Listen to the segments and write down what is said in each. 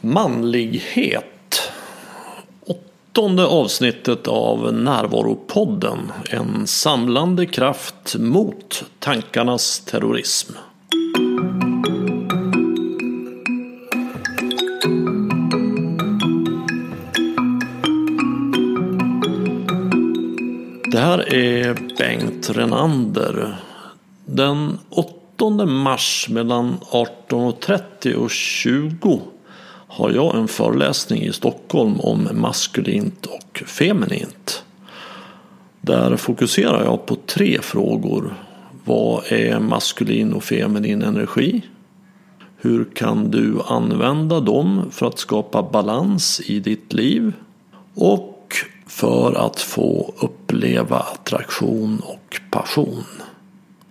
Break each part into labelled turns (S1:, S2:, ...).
S1: Manlighet. Åttonde avsnittet av Närvaropodden. En samlande kraft mot tankarnas terrorism. Det här är Bengt Renander. Den 8 mars mellan 18.30 och 20 har jag en föreläsning i Stockholm om maskulint och feminint. Där fokuserar jag på tre frågor. Vad är maskulin och feminin energi? Hur kan du använda dem för att skapa balans i ditt liv? Och för att få uppleva attraktion och passion.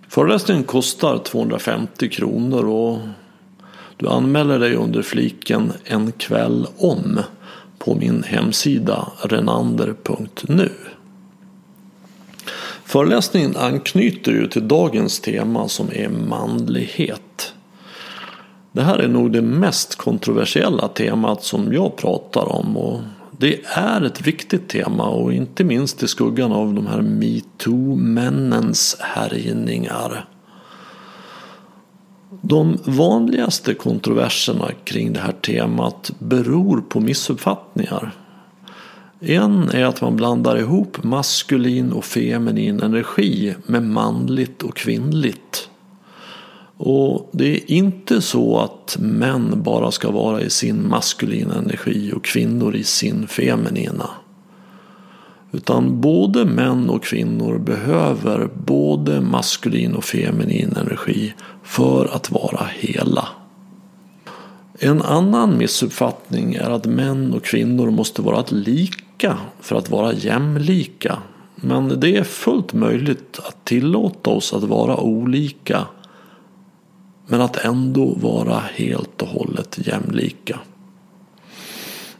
S1: Föreläsningen kostar 250 kronor och du anmäler dig under fliken En kväll om på min hemsida renander.nu. Föreläsningen anknyter ju till dagens tema som är manlighet. Det här är nog det mest kontroversiella temat som jag pratar om och det är ett viktigt tema och inte minst i skuggan av de här metoo-männens härjningar. De vanligaste kontroverserna kring det här temat beror på missuppfattningar. En är att man blandar ihop maskulin och feminin energi med manligt och kvinnligt. Och det är inte så att män bara ska vara i sin maskulina energi och kvinnor i sin feminina. Utan både män och kvinnor behöver både maskulin och feminin energi för att vara hela. En annan missuppfattning är att män och kvinnor måste vara lika för att vara jämlika. Men det är fullt möjligt att tillåta oss att vara olika men att ändå vara helt och hållet jämlika.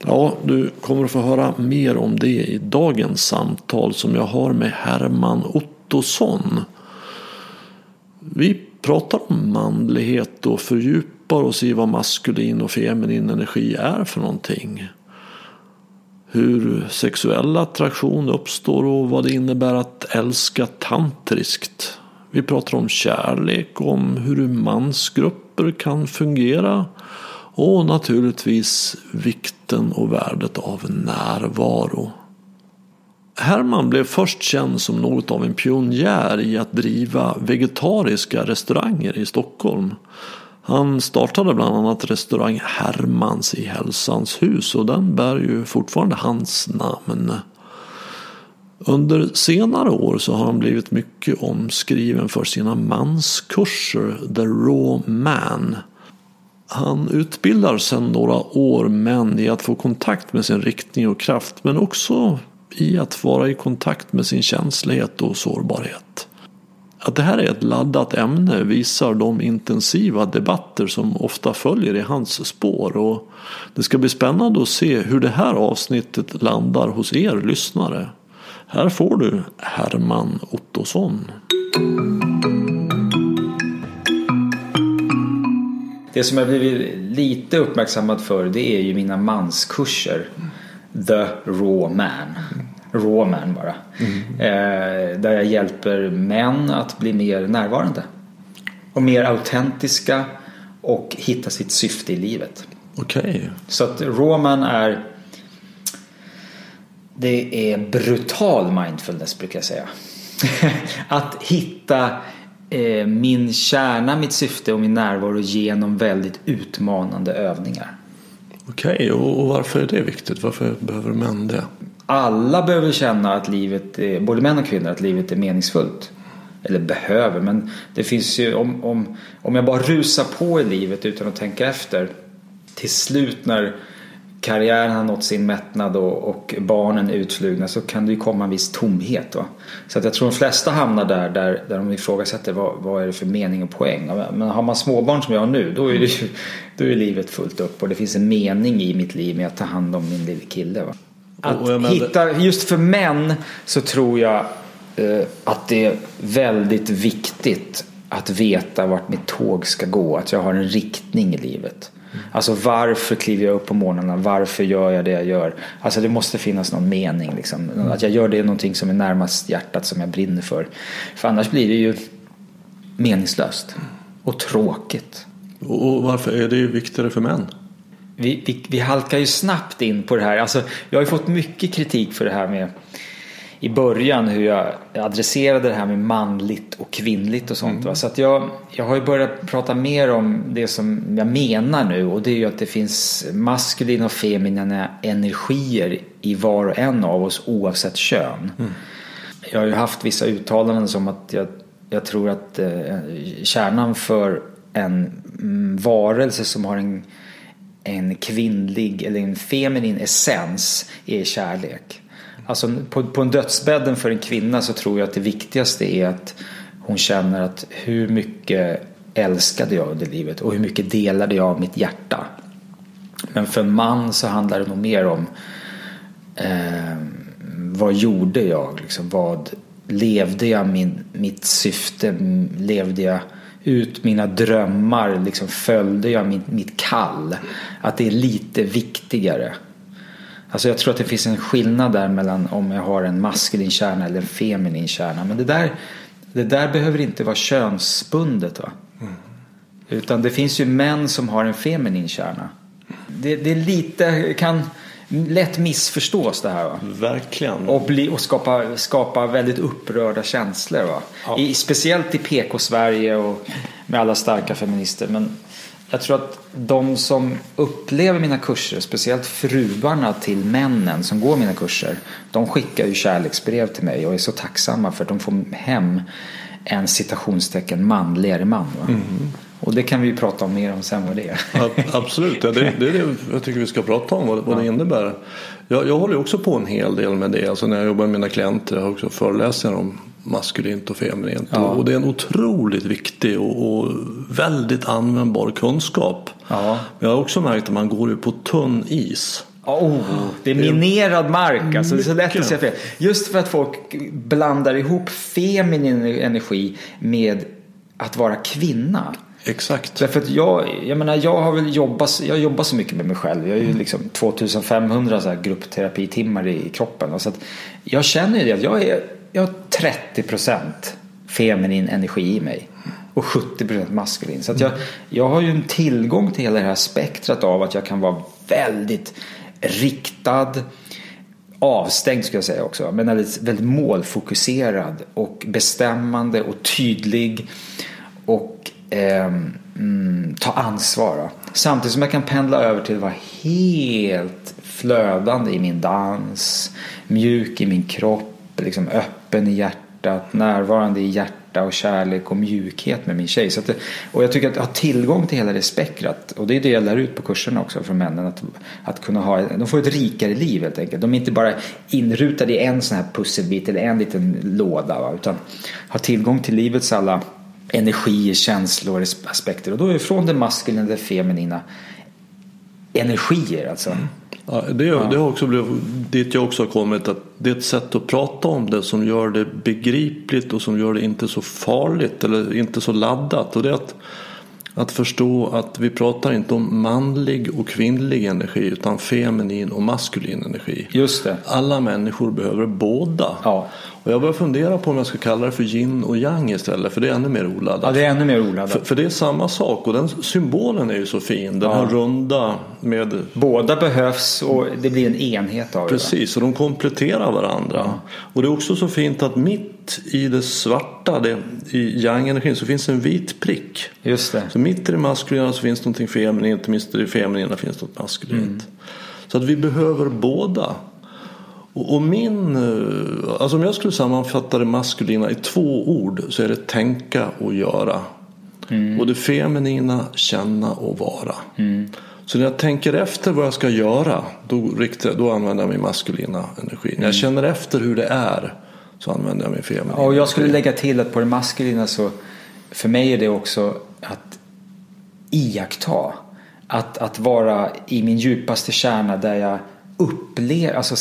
S1: Ja, du kommer att få höra mer om det i dagens samtal som jag har med Herman Ottosson. Vi pratar om manlighet och fördjupar oss i vad maskulin och feminin energi är för någonting. Hur sexuell attraktion uppstår och vad det innebär att älska tantriskt. Vi pratar om kärlek, om hur mansgrupper kan fungera och naturligtvis vikten och värdet av närvaro. Herman blev först känd som något av en pionjär i att driva vegetariska restauranger i Stockholm. Han startade bland annat restaurang Hermans i Hälsans hus och den bär ju fortfarande hans namn. Under senare år så har han blivit mycket omskriven för sina manskurser The Raw Man. Han utbildar sedan några år män i att få kontakt med sin riktning och kraft men också i att vara i kontakt med sin känslighet och sårbarhet. Att det här är ett laddat ämne visar de intensiva debatter som ofta följer i hans spår och det ska bli spännande att se hur det här avsnittet landar hos er lyssnare. Här får du Herman Ottosson.
S2: Det som jag blivit lite uppmärksammad för det är ju mina manskurser. The Raw Man. Raw Man bara. Mm. Eh, där jag hjälper män att bli mer närvarande. Och mer autentiska och hitta sitt syfte i livet.
S1: Okej. Okay.
S2: Så att Raw Man är det är brutal mindfulness brukar jag säga. att hitta eh, min kärna, mitt syfte och min närvaro genom väldigt utmanande övningar.
S1: Okej, okay, och varför är det viktigt? Varför behöver män det?
S2: Alla behöver känna att livet, är, både män och kvinnor, att livet är meningsfullt. Eller behöver, men det finns ju om, om, om jag bara rusar på i livet utan att tänka efter. Till slut när karriären har nått sin mättnad och, och, barnen är utflugna så kan det ju komma en viss tomhet. Va? Så att jag tror de flesta hamnar där, där, där de ifrågasätter vad, vad är det för mening och poäng. Men har man småbarn som jag har nu då är, det, då är livet fullt upp och det finns en mening i mitt liv med att ta hand om min lilla kille. Va? Att hitta, just för män så tror jag eh, att det är väldigt viktigt att veta vart mitt tåg ska gå. Att jag har en riktning i livet. Alltså varför kliver jag upp på morgnarna? Varför gör jag det jag gör? Alltså det måste finnas någon mening. Liksom. Att jag gör det är någonting som är närmast hjärtat som jag brinner för. För annars blir det ju meningslöst och tråkigt.
S1: Och varför är det viktigare för män?
S2: Vi, vi, vi halkar ju snabbt in på det här. Alltså, jag har ju fått mycket kritik för det här med i början hur jag adresserade det här med manligt och kvinnligt och sånt. Mm. Så att jag, jag har ju börjat prata mer om det som jag menar nu och det är ju att det finns maskulina och feminina energier i var och en av oss oavsett kön. Mm. Jag har ju haft vissa uttalanden som att jag, jag tror att eh, kärnan för en mm, varelse som har en, en kvinnlig eller en feminin essens är kärlek. Alltså på, på en dödsbädden för en kvinna så tror jag att det viktigaste är att hon känner att hur mycket älskade jag under livet och hur mycket delade jag av mitt hjärta. Men för en man så handlar det nog mer om eh, vad gjorde jag? Liksom, vad levde jag min, mitt syfte? Levde jag ut mina drömmar? Liksom, följde jag mitt, mitt kall? Att det är lite viktigare. Alltså jag tror att det finns en skillnad där mellan om jag har en maskulin kärna eller en feminin kärna. Men det där, det där behöver inte vara könsbundet. Va? Mm. Utan det finns ju män som har en feminin kärna. Det, det är lite, kan lätt missförstås det här. Va?
S1: Verkligen.
S2: Och, bli, och skapa, skapa väldigt upprörda känslor. Va? Ja. I, speciellt i PK-Sverige och med alla starka feminister. Men jag tror att de som upplever mina kurser, speciellt fruarna till männen som går mina kurser, de skickar ju kärleksbrev till mig och är så tacksamma för att de får hem en citationstecken manligare man. Mm. Och det kan vi ju prata om mer om sen vad det är.
S1: Absolut, ja, det, det är det jag tycker vi ska prata om, vad, vad det innebär. Jag, jag håller också på en hel del med det. Alltså när jag jobbar med mina klienter, jag har också föreläsningar om maskulint och feminint. Ja. Och det är en otroligt viktig och, och väldigt användbar kunskap. Ja. Men jag har också märkt att man går på tunn is.
S2: Oh, det är minerad mark alltså. Det är så lätt att säga fel. Just för att folk blandar ihop feminin energi med att vara kvinna.
S1: Exakt.
S2: Därför att jag, jag menar jag har väl jobbat, jag jobbar så mycket med mig själv. Jag har ju mm. liksom 2500 så här gruppterapitimmar i kroppen. Så att jag känner ju det att jag är jag har 30 procent feminin energi i mig och 70 procent maskulin. Så att jag, jag har ju en tillgång till hela det här spektrat av att jag kan vara väldigt riktad, avstängd skulle jag säga också, men väldigt, väldigt målfokuserad och bestämmande och tydlig och eh, mm, ta ansvar. Samtidigt som jag kan pendla över till att vara helt flödande i min dans, mjuk i min kropp, liksom öppen i hjärtat, närvarande i hjärta och kärlek och mjukhet med min tjej. Så det, och jag tycker att ha tillgång till hela det spektrat och det är det jag lär ut på kurserna också från männen. Att, att kunna ha, de får ett rikare liv helt enkelt. De är inte bara inrutade i en sån här pusselbit eller en liten låda va? utan har tillgång till livets alla energier, känslor, aspekter. Och då är det från det maskulina och det feminina energier alltså. Mm.
S1: Ja, det, ja. det har också blivit dit jag också har kommit att det är ett sätt att prata om det som gör det begripligt och som gör det inte så farligt eller inte så laddat. Och det är att, att förstå att vi pratar inte om manlig och kvinnlig energi utan feminin och maskulin energi.
S2: Just det.
S1: Alla människor behöver båda. Ja. Och jag börjar fundera på om jag ska kalla det för yin och yang istället för det är ännu mer oladdat.
S2: Ja, det är ännu mer oladdat.
S1: För, för det är samma sak och den symbolen är ju så fin. Den ja. här runda med...
S2: Båda behövs och det blir en enhet av
S1: det. Precis, och de kompletterar varandra. Ja. Och det är också så fint att mitt i det svarta, det, i yang-energin, så finns en vit prick.
S2: Just det.
S1: Så mitt i det maskulina så finns någonting feminint, mitt i det feminina finns något maskulint. Mm. Så att vi behöver båda. Och min, eh, alltså om jag skulle sammanfatta det maskulina i två ord så är det tänka och göra. Mm. Och det feminina känna och vara. Mm. Så när jag tänker efter vad jag ska göra då, riktar, då använder jag min maskulina energi. När jag mm. känner efter hur det är så använder jag min feminina
S2: Och jag skulle lägga till att på det maskulina så för mig är det också att iaktta. Att, att vara i min djupaste kärna där jag upplever, alltså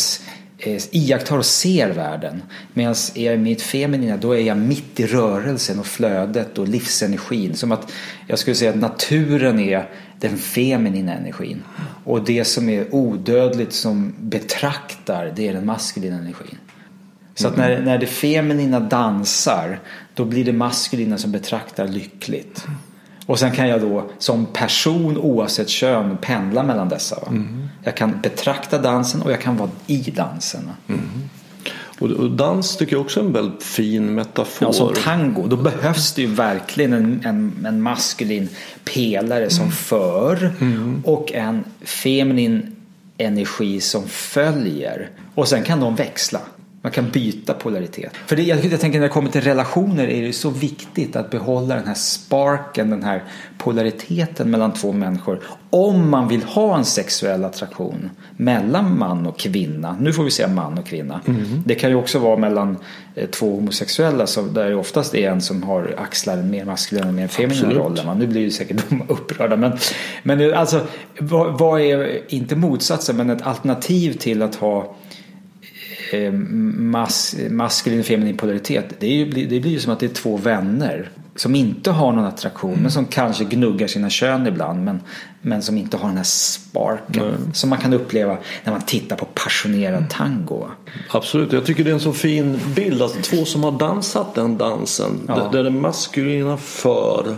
S2: Eh, iakttar och ser världen. Medan är jag i mitt feminina då är jag mitt i rörelsen och flödet och livsenergin. Som att jag skulle säga att naturen är den feminina energin. Och det som är odödligt som betraktar, det är den maskulina energin. Så att när, när det feminina dansar, då blir det maskulina som betraktar lyckligt. Och sen kan jag då som person oavsett kön pendla mellan dessa. Mm. Jag kan betrakta dansen och jag kan vara i dansen. Mm.
S1: Och, dans tycker jag också är en väldigt fin metafor.
S2: Ja, som tango. Då behövs det ju verkligen en, en, en maskulin pelare som mm. för mm. och en feminin energi som följer. Och sen kan de växla. Man kan byta polaritet. För det, jag, jag tänker när det kommer till relationer är det så viktigt att behålla den här sparken, den här polariteten mellan två människor. Om man vill ha en sexuell attraktion mellan man och kvinna. Nu får vi säga man och kvinna. Mm. Det kan ju också vara mellan eh, två homosexuella så där det oftast är en som har axlar mer maskulina och mer feminina roller. Nu blir ju säkert de upprörda. Men, men alltså, vad, vad är inte motsatsen men ett alternativ till att ha Eh, mas, maskulin och feminin polaritet. Det, är ju, det blir ju som att det är två vänner som inte har någon attraktion mm. men som kanske gnuggar sina kön ibland men, men som inte har den här sparken mm. som man kan uppleva när man tittar på passionerad tango.
S1: Absolut, jag tycker det är en så fin bild. Alltså, två som har dansat den dansen ja. där det maskulina för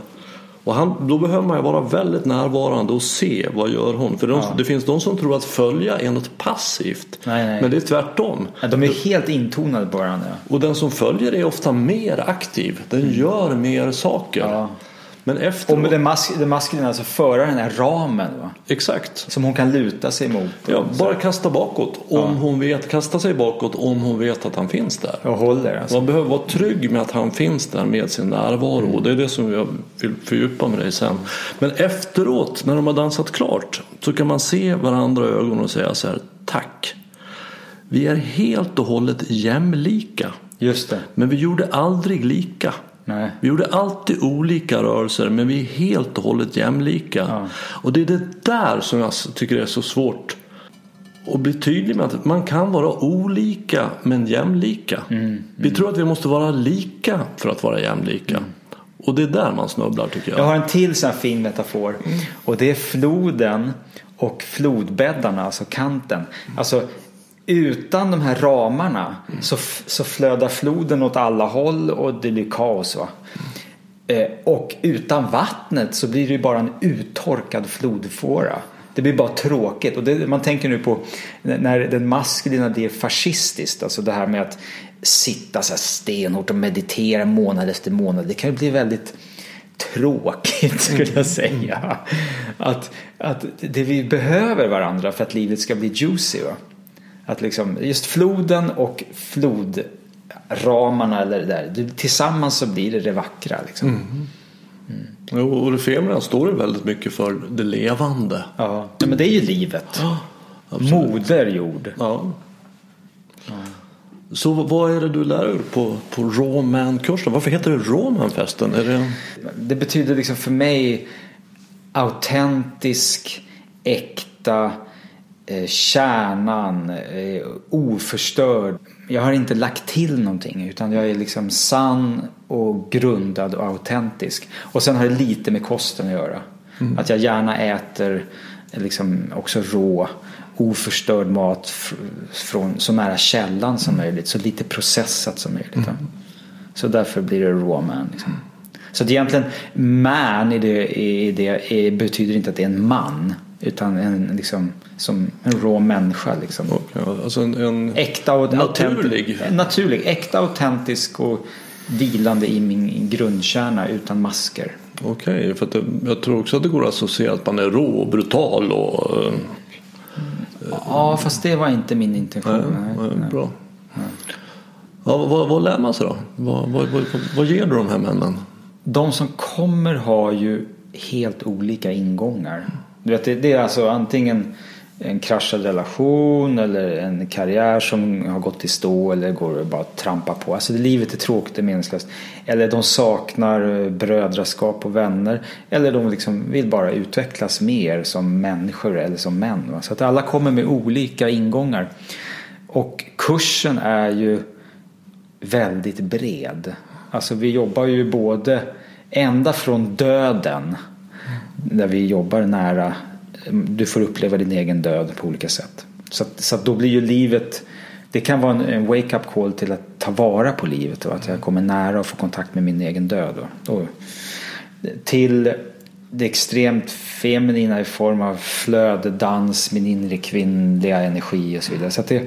S1: och han, då behöver man ju vara väldigt närvarande och se vad gör hon. För de, ja. det finns de som tror att följa är något passivt.
S2: Nej, nej.
S1: Men det är tvärtom.
S2: Ja, de är helt intonade på varandra.
S1: Och den som följer är ofta mer aktiv. Den mm. gör mer saker. Ja.
S2: Men efter och med den, mas den maskulina, alltså föra den här ramen. Va?
S1: Exakt.
S2: Som hon kan luta sig mot.
S1: Ja, bara kasta bakåt. Om ja. hon vet, kasta sig bakåt om hon vet att han finns där.
S2: Och håller alltså.
S1: Man behöver vara trygg med att han finns där med sin närvaro. Mm. Det är det som jag vill fördjupa med dig sen. Men efteråt, när de har dansat klart, så kan man se varandra i ögonen och säga så här, tack. Vi är helt och hållet jämlika.
S2: Just det.
S1: Men vi gjorde aldrig lika.
S2: Nej.
S1: Vi gjorde alltid olika rörelser men vi är helt och hållet jämlika. Ja. Och det är det där som jag tycker är så svårt att bli tydlig med att man kan vara olika men jämlika. Mm, mm. Vi tror att vi måste vara lika för att vara jämlika. Mm. Och det är där man snubblar tycker jag.
S2: Jag har en till sån här fin metafor. Mm. Och det är floden och flodbäddarna, alltså kanten. Alltså utan de här ramarna mm. så, så flödar floden åt alla håll och det blir kaos. Va? Mm. Eh, och utan vattnet så blir det ju bara en uttorkad flodfåra. Det blir bara tråkigt. Och det, man tänker nu på när den maskulina det är fascistiskt. Alltså det här med att sitta så här stenhårt och meditera månad efter månad. Det kan ju bli väldigt tråkigt skulle jag mm. säga. Att, att det vi behöver varandra för att livet ska bli juicy. Va? Att liksom, just floden och flodramarna eller det där, tillsammans så blir det det vackra. Liksom. Mm.
S1: Mm. Och det står ju väldigt mycket för det levande.
S2: Ja, ja men det är ju livet. Ja, Moder jord.
S1: Ja. ja. Så vad är det du lär dig på, på Roman-kursen? Varför heter det Roman förresten? Är det...
S2: det betyder liksom för mig autentisk, äkta, kärnan, eh, oförstörd. Jag har inte lagt till någonting utan jag är liksom sann och grundad och autentisk. Och sen har det lite med kosten att göra. Mm. Att jag gärna äter liksom också rå, oförstörd mat från så nära källan som mm. möjligt. Så lite processat som möjligt. Mm. Så därför blir det raw man. Liksom. Så att egentligen man i det, i det betyder inte att det är en man. Utan en, liksom, som en rå människa. Liksom.
S1: Okay, alltså en, en
S2: äkta och
S1: naturlig.
S2: naturlig. Äkta, autentisk och vilande i min grundkärna utan masker.
S1: Okej, okay, för att jag tror också att det går att associera att man är rå och brutal. Och, uh,
S2: ja, fast det var inte min intention.
S1: Nej, nej, nej. Bra. Ja, vad, vad lär man sig då? Vad, vad, vad, vad ger du de här männen?
S2: De som kommer har ju helt olika ingångar. Du vet, det, det är alltså antingen en kraschad relation eller en karriär som har gått i stå eller går bara att trampa på. Alltså det, livet är tråkigt och meningslöst. Eller de saknar eh, brödraskap och vänner. Eller de liksom vill bara utvecklas mer som människor eller som män. Så att alla kommer med olika ingångar. Och kursen är ju väldigt bred. Alltså vi jobbar ju både ända från döden där vi jobbar nära. Du får uppleva din egen död på olika sätt. Så, att, så att då blir ju livet det kan vara en, en wake-up call till att ta vara på livet och att jag kommer nära och får kontakt med min egen död. Och, och, till det extremt feminina i form av flöde, dans, min inre kvinnliga energi och så vidare. Så att det,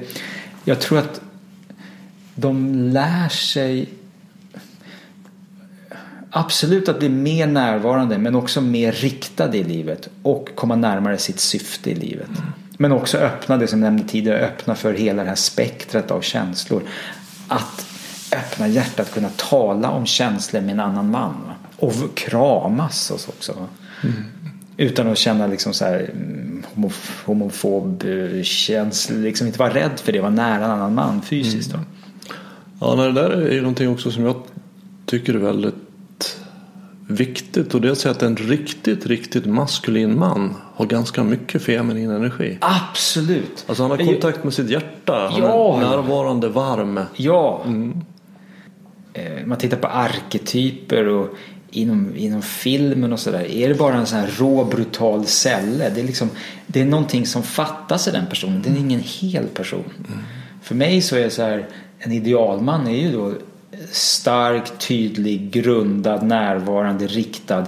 S2: jag tror att de lär sig absolut att bli mer närvarande men också mer riktade i livet och komma närmare sitt syfte i livet. Men också öppna det som jag nämnde tidigare, öppna för hela det här spektrat av känslor. Att öppna hjärtat, kunna tala om känslor med en annan man. Va? Och kramas oss också. Mm. Utan att känna liksom så här mm, homof homofob känsla, liksom inte vara rädd för det, vara nära en annan man fysiskt. Mm.
S1: Ja, det där är ju någonting också som jag tycker är väldigt viktigt och det är att säga att en riktigt, riktigt maskulin man har ganska mycket feminin energi.
S2: Absolut.
S1: Alltså han har kontakt med sitt hjärta. Han ja. är närvarande, varm.
S2: Ja. Mm. Eh, man tittar på arketyper och inom, inom filmen och sådär. Är det bara en sån här rå brutal celle? Det är, liksom, det är någonting som fattas i den personen. Det är ingen hel person. Mm. För mig så är det så här, en idealman är ju då stark, tydlig, grundad, närvarande, riktad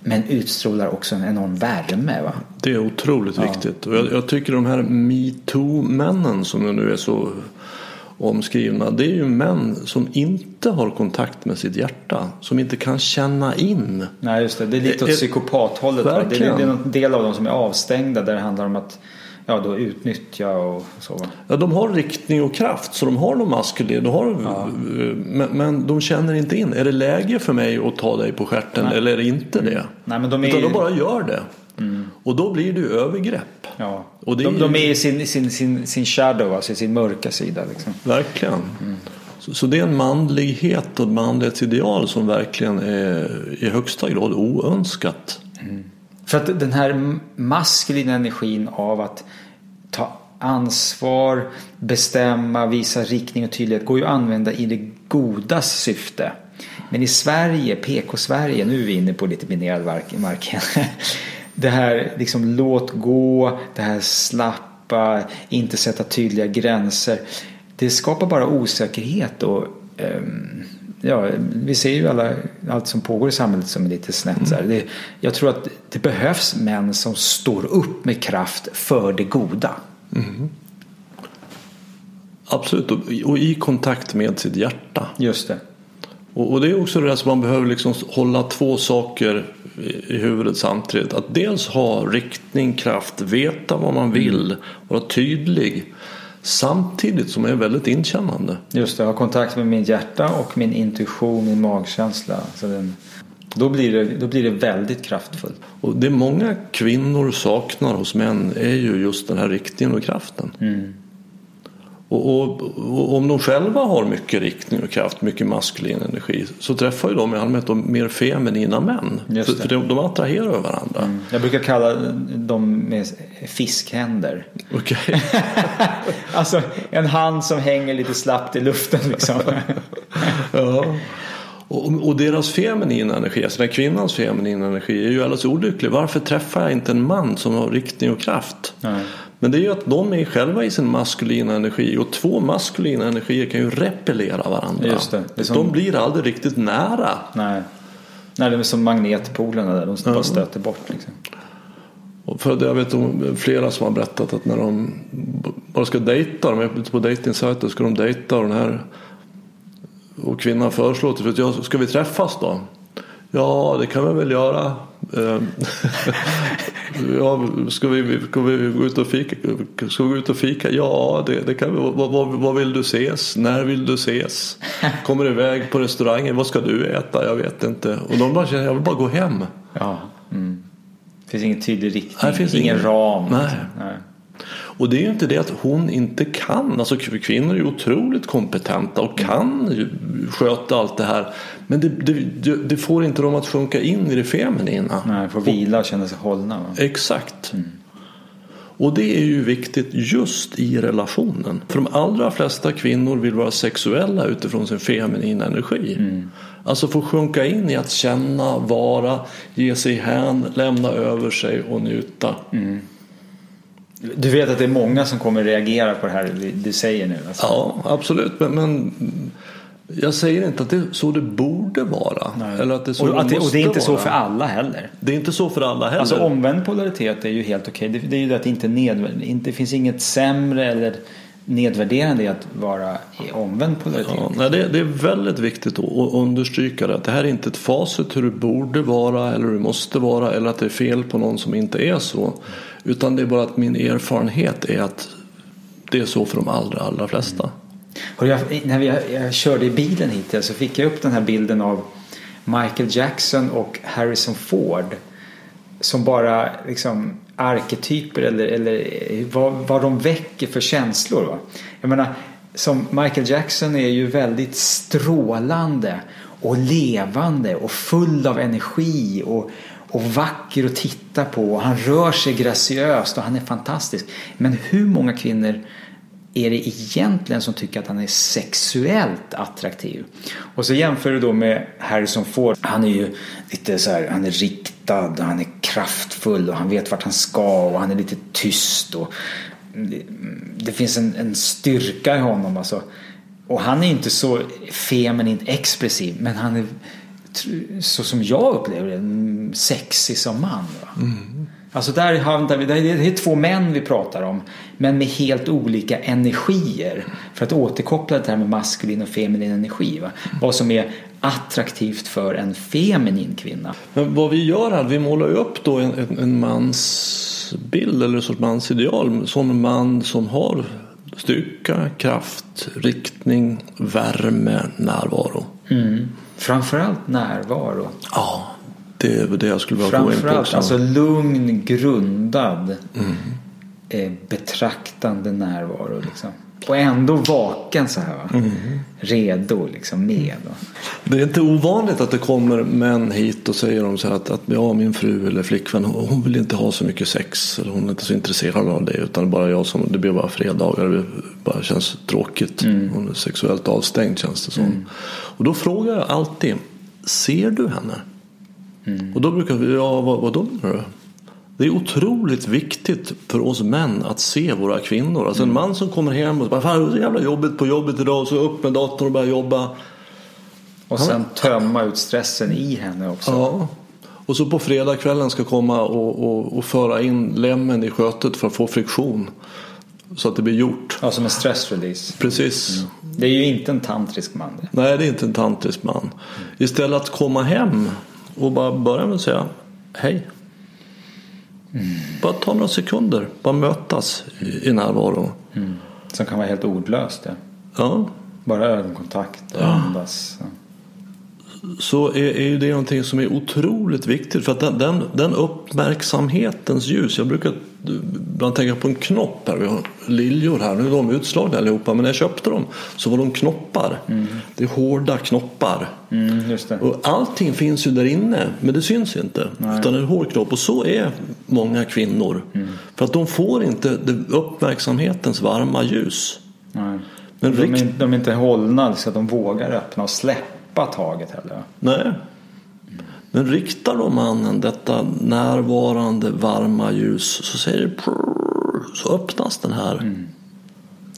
S2: men utstrålar också en enorm värme. Va?
S1: Det är otroligt ja. viktigt. Och jag, jag tycker de här metoo-männen som nu är så omskrivna. Det är ju män som inte har kontakt med sitt hjärta. Som inte kan känna in.
S2: Nej just det, det är lite åt psykopathållet. Det, det, är en del av dem som är avstängda där det handlar om att ja, då utnyttja och så.
S1: Ja, de har riktning och kraft så de har någon maskulin. De har, ja. men, men, de känner inte in. Är det läge för mig att ta dig på stjärten eller är det inte det?
S2: Nej, men de är...
S1: Utan de bara gör det. Mm. Och då blir det ju övergrepp.
S2: Ja. Och det de, är ju... de är i sin, sin, sin, sin shadow, alltså sin mörka sida. Liksom.
S1: Verkligen. Mm. Så, så, det är en manlighet och ett manlighetsideal som verkligen är i högsta grad oönskat. Mm.
S2: För att den här maskulina energin av att ta ansvar, bestämma, visa riktning och tydlighet går ju att använda i det godas syfte. Men i Sverige, PK-Sverige, nu är vi inne på lite minerad mark Det här liksom låt gå, det här slappa, inte sätta tydliga gränser. Det skapar bara osäkerhet och um, ja, vi ser ju alla, allt som pågår i samhället som är lite snett. Mm. Det, jag tror att det behövs män som står upp med kraft för det goda. Mm.
S1: Absolut, och, och, i kontakt med sitt hjärta.
S2: Just det.
S1: Och, och det är också det där som man behöver liksom hålla två saker i, i huvudet samtidigt. Att dels ha riktning, kraft, veta vad man vill, mm. vara tydlig. Samtidigt som jag är väldigt inkännande.
S2: Just det, ha kontakt med min hjärta och min intuition, min magkänsla. Så den, då, blir det, då blir det väldigt kraftfullt.
S1: Och det många kvinnor saknar hos män är ju just den här riktningen och kraften. Mm. Och, och, och, om de själva har mycket riktning och kraft, mycket maskulin energi så träffar ju de i allmänhet de mer feminina män. För, för de, de attraherar varandra. Mm.
S2: Jag brukar kalla dem med fiskhänder.
S1: Okej. Okay.
S2: alltså en hand som hänger lite slappt i luften liksom.
S1: ja. Och, och, deras feminina energi, alltså den kvinnans feminina energi är ju alldeles olycklig. Varför träffar jag inte en man som har riktning och kraft? Nej. Men det är ju att de är själva i sin maskulina energi och två maskulina energier kan ju repellera varandra.
S2: Just det. det som...
S1: De blir aldrig riktigt nära.
S2: Nej, Nej det är som magnetpolerna där, de bara stöter bort. Liksom.
S1: Och för jag vet om flera som har berättat att när de bara ska dejta, de är ute på dejtingsajter, ska de dejta och den här och kvinnan föreslår till slut, ja, ska vi träffas då? Ja, det kan vi väl göra. Ehm, ja, ska, vi, ska vi gå ut och fika? Ska vi gå ut och fika? Ja, det, det kan vi. Vad, vad, vad, vill du ses? När vill du ses? Kommer iväg på restaurangen? Vad ska du äta? Jag vet inte. Och de bara känner, jag vill bara gå hem.
S2: Ja. Mm. Det finns ingen tydlig riktning, Nej, finns ingen, ingen ram.
S1: Nej. Nej. Och det är ju inte det att hon inte kan. Alltså kvinnor är ju otroligt kompetenta och kan sköta allt det här. Men det, det, det får inte dem att sjunka in i det feminina.
S2: Nej, får vila och känna sig hållna. Va?
S1: Exakt. Mm. Och det är ju viktigt just i relationen. För de allra flesta kvinnor vill vara sexuella utifrån sin feminina energi.
S2: Mm.
S1: Alltså få sjunka in i att känna, vara, ge sig hän, lämna över sig och njuta.
S2: Mm. Du vet att det är många som kommer reagera på det här du säger nu? Alltså.
S1: Ja, absolut. Men, men jag säger inte att det är så det borde vara. Eller att det är så
S2: och,
S1: det
S2: och det är inte
S1: måste
S2: så
S1: vara.
S2: för alla heller.
S1: Det är inte så för alla heller.
S2: Alltså omvänd polaritet är ju helt okej. Det, det är ju det att det inte, nedvärd, inte finns inget sämre eller nedvärderande i att vara i omvänd polaritet.
S1: Ja, nej, det, det är väldigt viktigt att att understryka det. Att det här är inte ett facit hur det borde vara eller hur det måste vara eller att det är fel på någon som inte är så. Utan det är bara att min erfarenhet är att det är så för de allra, allra flesta. Mm.
S2: Och jag, när jag, jag körde i bilen hit så fick jag upp den här bilden av Michael Jackson och Harrison Ford. Som bara liksom arketyper eller, eller vad, vad de väcker för känslor. Va? Jag menar, som Michael Jackson är ju väldigt strålande och levande och full av energi och, och vacker att titta på. Och han rör sig graciöst och han är fantastisk. Men hur många kvinnor är det egentligen som tycker att han är sexuellt attraktiv? Och så jämför du då med Harrison Ford. Han är ju lite så här, han är riktad, han är kraftfull och han vet vart han ska och han är lite tyst. Och det, det finns en, en styrka i honom alltså. Och han är inte så feminint expressiv men han är så som jag upplever det, sexig som man. Va? Alltså där handlar vi, det är två män vi pratar om men med helt olika energier. För att återkoppla det här med maskulin och feminin energi. Va? Vad som är attraktivt för en feminin kvinna.
S1: Men vad vi gör här, vi målar ju upp då en, en, en mansbild eller en sorts mansideal. Som man som har styrka, kraft, riktning, värme, närvaro.
S2: Mm. Framförallt närvaro.
S1: Ja, det är det jag skulle vilja gå in på
S2: Framförallt
S1: också.
S2: alltså lugn, grundad, eh, betraktande närvaro. Liksom. Och ändå vaken så här. Va? Redo liksom med. Va?
S1: Det är inte ovanligt att det kommer män hit och säger de så här att, att ja, min fru eller flickvän hon vill inte ha så mycket sex. Eller hon är inte så intresserad av det. Utan bara jag som, det blir bara fredagar. Det bara känns tråkigt. Hon är sexuellt avstängd känns det som. Och då frågar jag alltid. Ser du henne? Och då brukar vi, ja vad, vad då menar du? Det är otroligt viktigt för oss män att se våra kvinnor. Alltså en man som kommer hem och bara Fan, det är så jävla jobbigt på jobbet idag. Och så upp med datorn och börja jobba.
S2: Och sen tömma ut stressen i henne också.
S1: Ja. Och så på fredagskvällen ska komma och, och, och föra in lämmen i skötet för att få friktion. Så att det blir gjort.
S2: Ja, som en stressrelease.
S1: Precis.
S2: Det är ju inte en tantrisk man. det.
S1: Nej, det är inte en tantrisk man. Istället att komma hem och bara börja med att säga hej. Bara ta några sekunder. Bara mötas i, närvaro.
S2: Som kan vara helt ordlöst. Ja.
S1: Ja.
S2: Bara ögonkontakt och andas. Ja.
S1: Så är, är ju det någonting som är otroligt viktigt. För att den, den, den uppmärksamhetens ljus. Jag brukar ibland tänka på en knopp här. Vi har liljor här. Nu är de utslagna allihopa. Men när jag köpte dem så var de knoppar. Det är hårda knoppar.
S2: Mm.
S1: Och allting finns ju där inne. Men det syns inte. Utan det är en hård knopp. Och så är många kvinnor. För att de får inte uppmärksamhetens varma ljus.
S2: Nej.
S1: Men
S2: de, är, de är inte hållna så att de vågar öppna och släppa taget heller.
S1: Nej. Men riktar då mannen detta närvarande varma ljus så säger det prrr, så öppnas den här.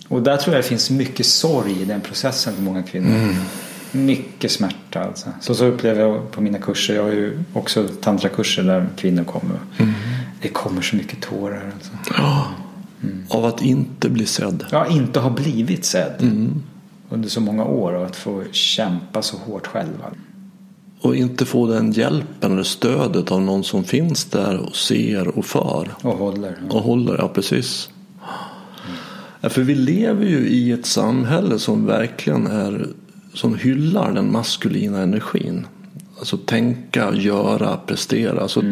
S2: Och där tror jag det finns mycket sorg i den processen för många kvinnor. Mycket smärta alltså. Så, så upplever jag på mina kurser. Jag har ju också tantrakurser där kvinnor kommer. Det kommer så mycket tårar alltså.
S1: Av att inte bli sedd.
S2: Jag inte har blivit sedd. Under så många år och att få kämpa så hårt själva.
S1: Och inte få den hjälpen eller stödet av någon som finns där och ser och för.
S2: Och håller.
S1: Och håller, ja precis. Ja, för vi lever ju i ett samhälle som verkligen är som hyllar den maskulina energin. Alltså tänka, göra, prestera. Alltså,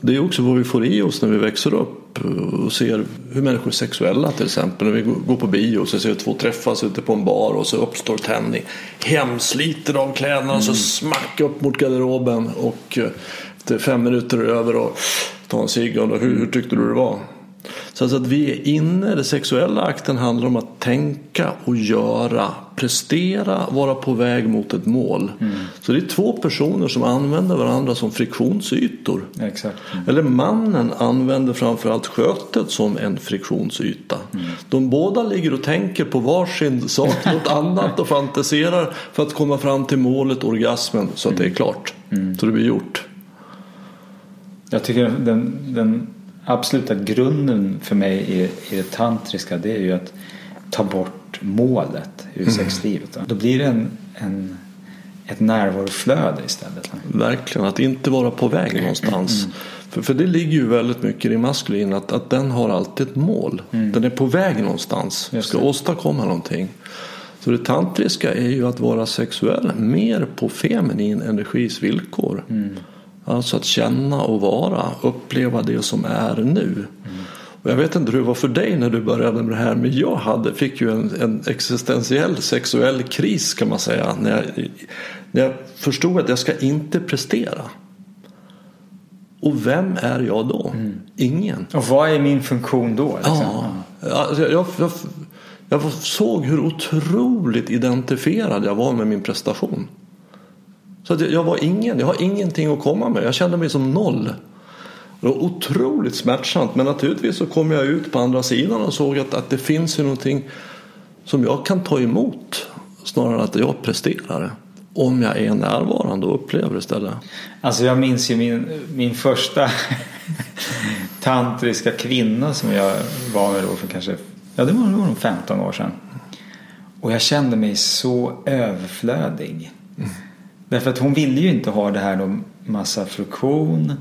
S1: Det är också vad vi får i oss när vi växer upp och ser hur människor är sexuella till exempel. När vi går på bio så ser två träffas ute på en bar och så uppstår tändning. Hemsliter av kläderna och så smack upp mot garderoben och eh, efter fem minuter är det över och ta en cigg och hur, hur tyckte du det var? Så att vi är inne, den sexuella akten handlar om att tänka och göra, prestera, vara på väg mot ett mål. Mm. Så det är två personer som använder varandra som friktionsytor.
S2: Exakt.
S1: Mm. Eller mannen använder framförallt skötet som en friktionsyta. Mm. De båda ligger och tänker på varsin sak, något annat och fantiserar för att komma fram till målet, orgasmen, så att det är mm. klart. Mm. Så det blir gjort.
S2: Jag tycker den, den absoluta grunden för mig i, i det tantriska det är ju att ta bort målet ur mm. sexlivet. Då blir det en, en, ett närvaroflöde istället.
S1: Verkligen, att inte vara på väg någonstans. Mm. För, för det ligger ju väldigt mycket i maskulin att, att den har alltid ett mål. Mm. Den är på väg någonstans, ska åstadkomma någonting. Så det tantriska är ju att vara sexuell mer på feminin energis villkor. Mm. Alltså att känna och vara, uppleva det som är nu. Mm. Och jag vet inte hur det var för dig när du började med det här men jag hade, fick ju en, en existentiell sexuell kris kan man säga. När jag, när jag förstod att jag ska inte prestera. Och vem är jag då? Mm. Ingen.
S2: Och vad är min funktion då?
S1: Liksom? Ja, jag, jag, jag, jag såg hur otroligt identifierad jag var med min prestation. Så att jag var ingen, jag har ingenting att komma med. Jag kände mig som noll. Det var otroligt smärtsamt men naturligtvis så kom jag ut på andra sidan och såg att, att det finns ju någonting som jag kan ta emot snarare än att jag presterar om jag är närvarande och upplever istället.
S2: Alltså jag minns ju min, min första tantriska kvinna som jag var med då för kanske, ja det var nog 15 år sedan. Och jag kände mig så överflödig. Mm. Därför att hon ville ju inte ha det här någon massa fruktion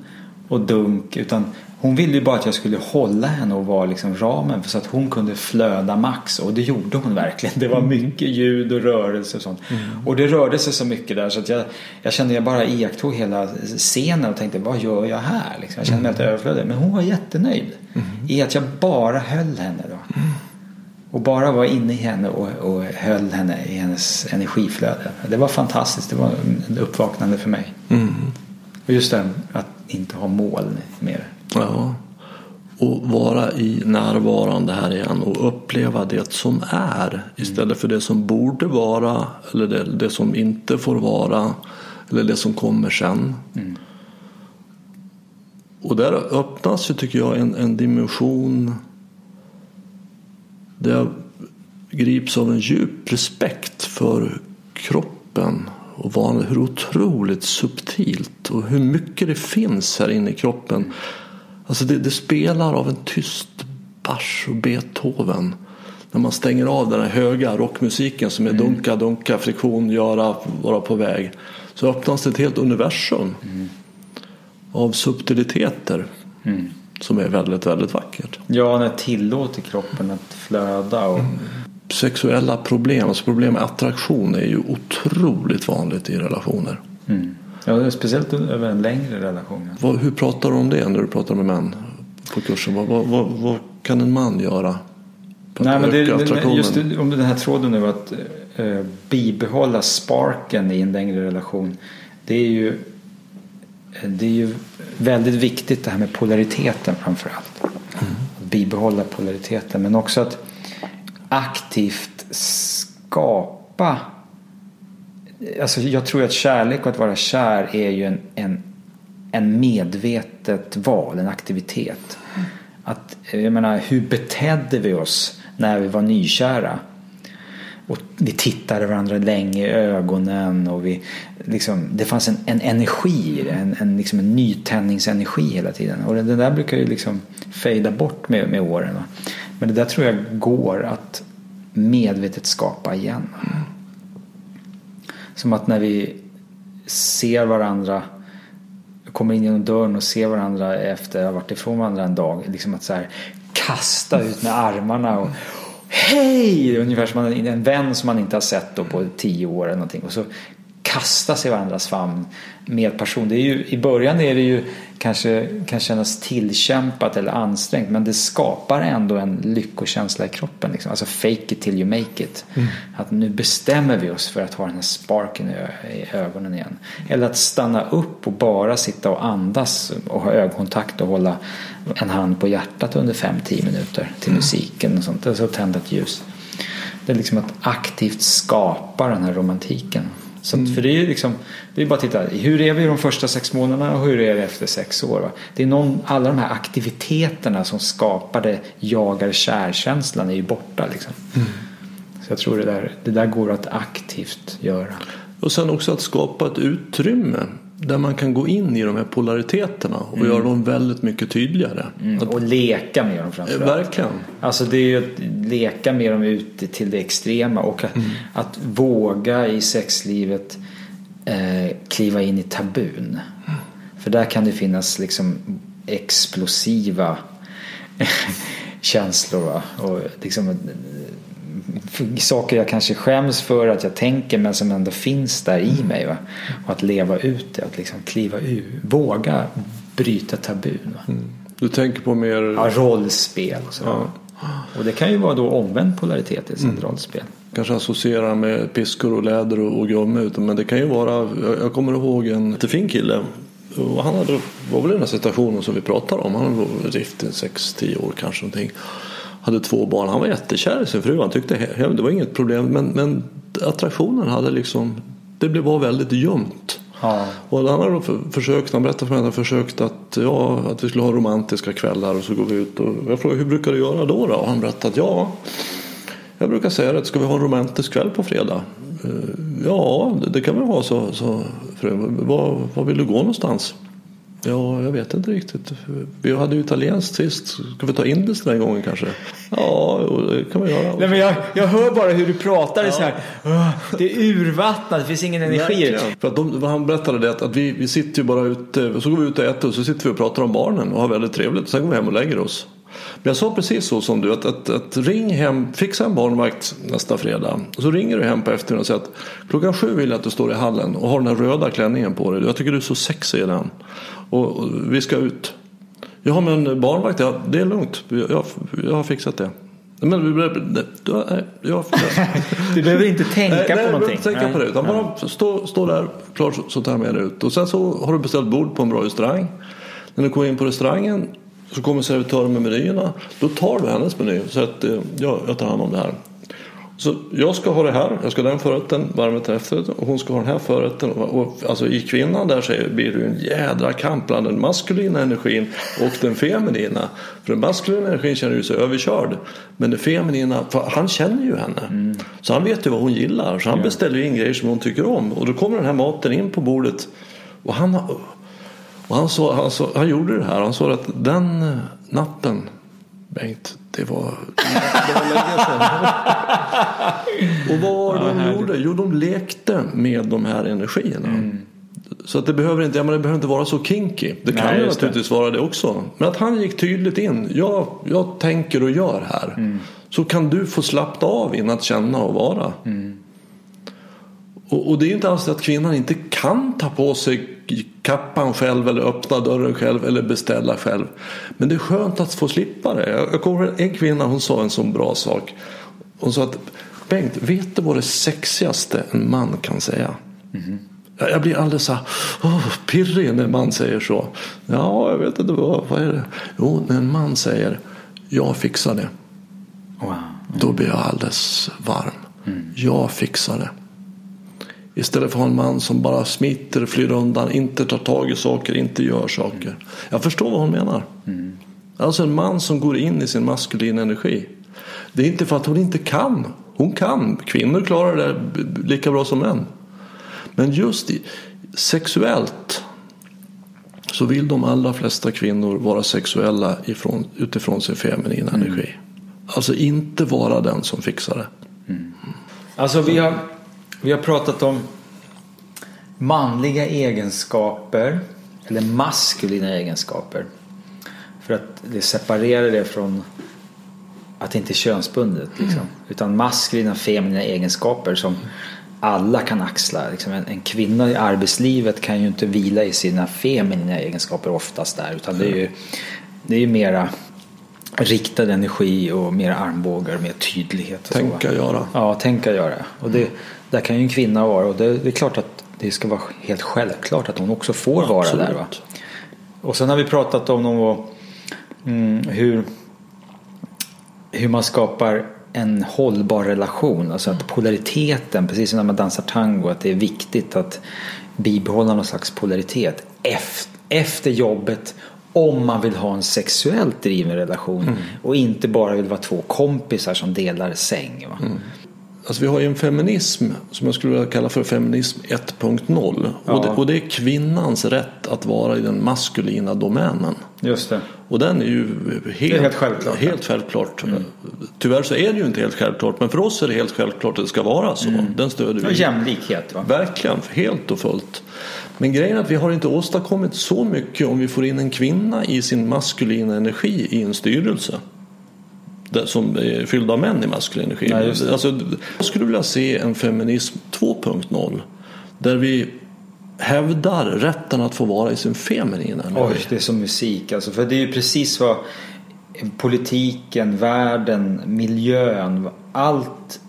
S2: och dunk utan hon ville ju bara att jag skulle hålla henne och vara liksom ramen så att hon kunde flöda max och det gjorde hon verkligen. Det var mm. mycket ljud och rörelse och sånt. Mm. Och det rörde sig så mycket där så att jag, jag kände jag bara iakttog hela scenen och tänkte vad gör jag här? Liksom. Jag kände mig helt mm. överflödig. Men hon var jättenöjd mm. i att jag bara höll henne då. Mm. Och bara vara inne i henne och, och höll henne i hennes energiflöde. Det var fantastiskt. Det var en uppvaknande för mig. Mm. Och just det att inte ha mål mer.
S1: Ja. Och vara i närvarande här igen och uppleva det som är istället för det som borde vara eller det, det som inte får vara eller det som kommer sen. Mm. Och där öppnas ju tycker jag en, en dimension där jag grips av en djup respekt för kroppen och hur otroligt subtilt och hur mycket det finns här inne i kroppen. Alltså det, det spelar av en tyst Bach och Beethoven. När man stänger av den här höga rockmusiken som är mm. dunka, dunka, friktion, göra, vara på väg. Så öppnas det ett helt universum mm. av subtiliteter. Mm. Som är väldigt, väldigt vackert.
S2: Ja, när tillåter kroppen att flöda. Och... Mm.
S1: Sexuella problem, alltså problem med attraktion är ju otroligt vanligt i relationer.
S2: Mm. Ja, speciellt över en längre relation.
S1: Vad, hur pratar du om det när du pratar med män på kursen? Vad, vad, vad, vad kan en man göra?
S2: Nej, men det, det, just det, om den här tråden nu att eh, bibehålla sparken i en längre relation. Det är ju det är ju väldigt viktigt det här med polariteten framför allt. Mm. Att bibehålla polariteten men också att aktivt skapa Alltså jag tror att kärlek och att vara kär är ju en, en, en medvetet val, en aktivitet. Att, jag menar, hur betedde vi oss när vi var nykära? Och vi tittade varandra länge i ögonen och vi, liksom, det fanns en, en energi en, en, liksom en nytändningsenergi hela tiden. Och det, det där brukar ju liksom fejda bort med, med åren. Va? Men det där tror jag går att medvetet skapa igen. Som att när vi ser varandra kommer in genom dörren och ser varandra efter att ha varit ifrån varandra en dag. Liksom att så här, kasta ut med armarna och Hej! Ungefär som en vän som man inte har sett då på tio år eller någonting. Och så kasta sig i varandras famn med passion. Det är ju, I början är det ju kanske kan kännas tillkämpat eller ansträngt men det skapar ändå en lyckokänsla i kroppen. Liksom. Alltså fake it till you make it. Mm. Att nu bestämmer vi oss för att ha den här sparken i, i ögonen igen. Eller att stanna upp och bara sitta och andas och ha ögonkontakt och hålla en hand på hjärtat under 5-10 minuter till mm. musiken och sånt. Alltså tända ett ljus. Det är liksom att aktivt skapa den här romantiken. Så mm. För det är ju liksom, det är bara att titta, hur är vi de första sex månaderna och hur är det efter sex år? Va? Det är någon, alla de här aktiviteterna som skapade jagar-kärkänslan är ju borta liksom. Mm. Så jag tror det där, det där går att aktivt göra.
S1: Och sen också att skapa ett utrymme där man kan gå in i de här polariteterna och mm. göra dem väldigt mycket tydligare.
S2: Mm. Och leka med dem framförallt.
S1: Verkligen.
S2: Alltså det är ju att leka med dem ut till det extrema och att, mm. att våga i sexlivet eh, kliva in i tabun. För där kan det finnas liksom explosiva känslor. Va? Och liksom saker jag kanske skäms för att jag tänker men som ändå finns där i mig. Va? Och att leva ut det, att liksom kliva ur, våga bryta tabun. Mm.
S1: Du tänker på mer...
S2: Ja, rollspel och så. Ja. Och det kan ju vara då omvänd polaritet i sitt mm. rollspel.
S1: Kanske associera med piskor och läder och, och gummi. Men det kan ju vara, jag kommer ihåg en fin kille. Och han hade, var väl i den här situationen som vi pratar om. Han var i 6-10 år kanske någonting hade två barn. Han var jättekär i sin fru. Han tyckte det var inget problem. Men, men attraktionen hade liksom, det var väldigt ljumt. Ja. Och han hade försökt, han berättade för mig att han försökt att, ja, att vi skulle ha romantiska kvällar och så går vi ut och jag frågade hur brukar du göra då? då? Och han berättade att ja, jag brukar säga att ska vi ha en romantisk kväll på fredag? Eh, ja, det kan vi ha, så, så var, var vill du gå någonstans? Ja, jag vet inte riktigt. Vi hade ju italienskt sist. Ska vi ta indiskt den här gången kanske? Ja, det kan vi göra.
S2: Nej, men jag, jag hör bara hur du pratar. Ja. Så här, det är urvattnat, det finns ingen energi.
S1: För att de, han berättade det att, att vi, vi sitter ju bara ute, så går vi ut och äter och så sitter vi och pratar om barnen och har väldigt trevligt. Sen går vi hem och lägger oss. Men jag sa precis så som du, att, att, att ring hem, fixa en barnvakt nästa fredag. Och så ringer du hem på eftermiddagen och säger att klockan sju vill jag att du står i hallen och har den här röda klänningen på dig. Jag tycker du är så sexig i den. Och, och vi ska ut. Ja men barnvakt, ja, det är lugnt. Jag, jag har fixat det. Men,
S2: du, jag, du behöver inte tänka nej, på nej, någonting.
S1: Inte tänka nej. på det. Utan bara stå, stå där, klart så tar jag med dig ut. Och sen så har du beställt bord på en bra restaurang. När du kommer in på restaurangen så kommer servitören med menyerna. Då tar du hennes meny säger att eh, ja, jag tar hand om det här. Så jag ska ha det här, jag ska ha den förrätten till efterrätten och hon ska ha den här förrätten. Och, och, alltså i kvinnan där så blir det en jädra kamp bland den maskulina energin och den feminina. För den maskulina energin känner ju sig överkörd. Men den feminina, han känner ju henne. Mm. Så han vet ju vad hon gillar. Så han beställer ju in grejer som hon tycker om. Och då kommer den här maten in på bordet. Och han, och han, så, han, så, han gjorde det här. Han sa att den natten Bengt, det var, det var länge sedan. och vad ja, de gjorde? Jo, de lekte med de här energierna. Mm. Så att det behöver inte, ja, men det behöver inte vara så kinky. Det kan Nej, ju naturligtvis det. vara det också. Men att han gick tydligt in. Jag, jag tänker och gör här. Mm. Så kan du få slappna av in att känna och vara. Mm. Och, och, det är inte alls att kvinnan inte kan ta på sig kappan själv eller öppna dörren själv eller beställa själv. Men det är skönt att få slippa det. Jag kommer en kvinna hon sa en sån bra sak. Hon sa att Bengt, vet du vad det sexigaste en man kan säga? Mm. Jag blir alldeles så oh, pirrig när en man säger så. Ja, jag vet inte vad, vad är det? Jo, när en man säger jag fixar det. Wow. Mm. Då blir jag alldeles varm. Mm. Jag fixar det. Istället för att ha en man som bara smiter, flyr undan, inte tar tag i saker, inte gör saker. Jag förstår vad hon menar. Mm. Alltså en man som går in i sin maskulina energi. Det är inte för att hon inte kan. Hon kan. Kvinnor klarar det lika bra som män. Men just i, sexuellt så vill de allra flesta kvinnor vara sexuella ifrån, utifrån sin feminina mm. energi. Alltså inte vara den som fixar det. Mm.
S2: Alltså vi har vi har pratat om manliga egenskaper eller maskulina egenskaper. För att det separerar det från att det inte är könsbundet. Liksom. Mm. Utan maskulina feminina egenskaper som alla kan axla. Liksom en, en, kvinna i arbetslivet kan ju inte vila i sina feminina egenskaper oftast där utan det är ju, det är ju mera riktad energi och mer armbågar, mer tydlighet. Och
S1: tänka
S2: så.
S1: göra.
S2: Ja, tänka göra. Och det, där kan ju en kvinna vara och det, det, är klart att det ska vara helt självklart att hon också får vara Absolut. där. Va? Och sen har vi pratat om någon, mm, hur, hur man skapar en hållbar relation. Alltså att polariteten, precis som när man dansar tango, att det är viktigt att bibehålla någon slags polaritet efter jobbet om man vill ha en sexuellt driven relation mm. och inte bara vill vara två kompisar som delar säng. Mm.
S1: Alltså vi har ju en feminism som jag skulle vilja kalla för feminism 1.0. Ja. Och, det, och det är kvinnans rätt att vara i den maskulina domänen.
S2: Just det.
S1: Och den är ju helt,
S2: är helt självklart.
S1: Helt självklart. Mm. Tyvärr så är det ju inte helt självklart. Men för oss är det helt självklart att det ska vara så. Mm. Den stöder vi.
S2: Jämlikhet va?
S1: Verkligen, helt och fullt. Men grejen är att vi har inte åstadkommit så mycket om vi får in en kvinna i sin maskulina energi i en styrelse som är fylld av män i maskulin energi. Ja, alltså, jag skulle vilja se en feminism 2.0 där vi hävdar rätten att få vara i sin feminina energi.
S2: Oj, det är som musik alltså. För det är ju precis vad politiken, världen, miljön, allt,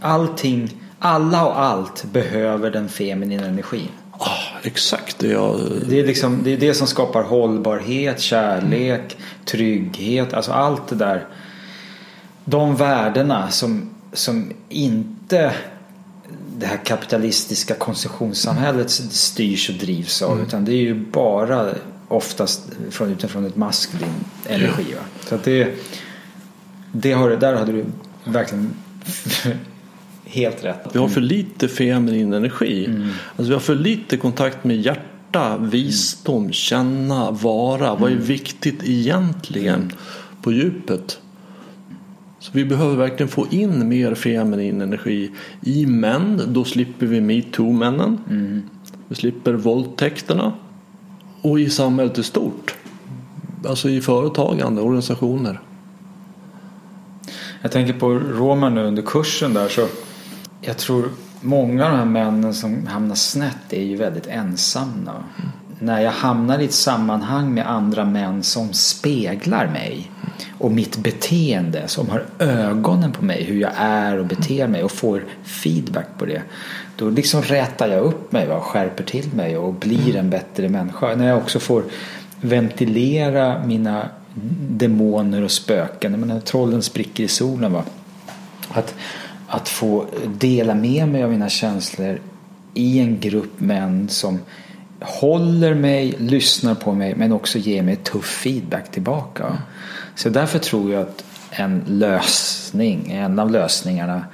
S2: allting, alla och allt behöver den feminina energin.
S1: Oh, exakt det jag...
S2: Det är, liksom, det är det som skapar hållbarhet, kärlek, trygghet, alltså allt det där de värdena som, som inte det här kapitalistiska konsumtionssamhället styrs och drivs av. Mm. Utan det är ju bara oftast från, utifrån ett maskulin energi. Ja. Så att det, det har, där hade du verkligen helt rätt.
S1: Vi har för lite feminin energi. Mm. Alltså vi har för lite kontakt med hjärta, visdom, mm. känna, vara. Vad är mm. viktigt egentligen på djupet? Så vi behöver verkligen få in mer feminin energi i män. Då slipper vi metoo-männen. Mm. Vi slipper våldtäkterna. Och i samhället i stort. Alltså i företagande, organisationer.
S2: Jag tänker på Roman nu under kursen där så jag tror många av de här männen som hamnar snett är ju väldigt ensamma. Mm. När jag hamnar i ett sammanhang med andra män som speglar mig och mitt beteende som har ögonen på mig hur jag är och beter mig och får feedback på det. Då liksom rätar jag upp mig och skärper till mig och blir en bättre människa. När jag också får ventilera mina demoner och spöken. menar, trollen spricker i solen. Va? Att, att få dela med mig av mina känslor i en grupp män som håller mig, lyssnar på mig men också ger mig tuff feedback tillbaka. Så därför tror jag att en lösning, en av lösningarna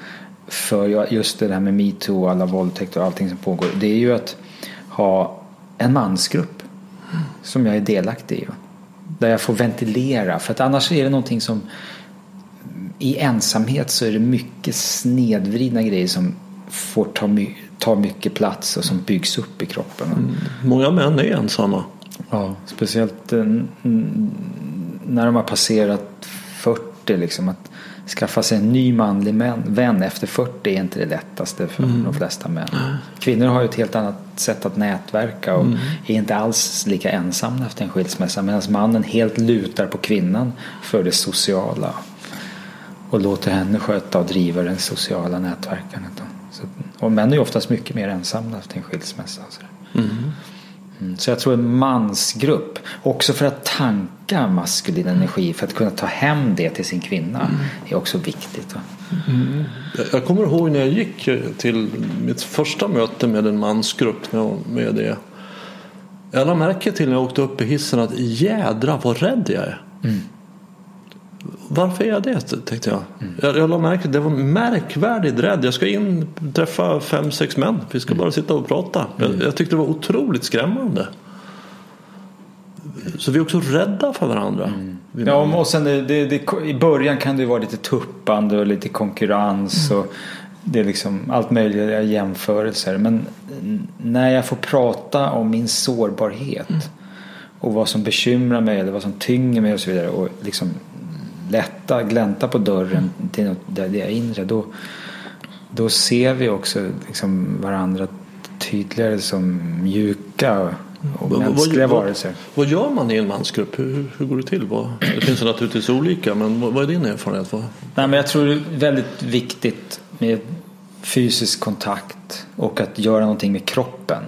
S2: för just det här med metoo och alla våldtäkter och allting som pågår. Det är ju att ha en mansgrupp som jag är delaktig i. Där jag får ventilera. För att annars är det någonting som i ensamhet så är det mycket snedvridna grejer som får ta, ta mycket plats och som byggs upp i kroppen. Mm.
S1: Många män är ensamma.
S2: Ja, speciellt när de har passerat 40 liksom att skaffa sig en ny manlig män, vän efter 40 är inte det lättaste för mm. de flesta män. Kvinnor har ju ett helt annat sätt att nätverka och mm. är inte alls lika ensamma efter en skilsmässa medan mannen helt lutar på kvinnan för det sociala och låter henne sköta och driva det sociala nätverkandet. Så, och män är ju oftast mycket mer ensamma efter en skilsmässa. Mm. Mm. Så jag tror en mansgrupp, också för att tanka maskulin energi, för att kunna ta hem det till sin kvinna, mm. är också viktigt.
S1: Mm. Jag kommer ihåg när jag gick till mitt första möte med en mansgrupp. Med det. Jag lade märke till när jag åkte upp i hissen att jädra vad rädd jag är. Varför är jag det? tänkte jag. Mm. Jag, jag lade märke det var märkvärdigt rädd. Jag ska in träffa fem, sex män. Vi ska mm. bara sitta och prata. Mm. Jag, jag tyckte det var otroligt skrämmande. Så vi är också rädda för varandra. Mm.
S2: Ja, och sen det, det, det, i början kan det vara lite tuppande och lite konkurrens. Mm. Och det är liksom allt möjliga jämförelser. Men när jag får prata om min sårbarhet. Mm. Och vad som bekymrar mig eller vad som tynger mig och så vidare. Och liksom lätta, glänta på dörren till något där det är inre. Då, då ser vi också liksom varandra tydligare som mjuka och
S1: Vad-
S2: mänskliga
S1: vad-
S2: varelser.
S1: Vad gör man i en mansgrupp? Hur, hur går det till? Vad, det finns naturligtvis olika, men vad, vad är din erfarenhet? Vad,
S2: Nej, men jag tror det är väldigt viktigt med fysisk kontakt och att göra någonting med kroppen.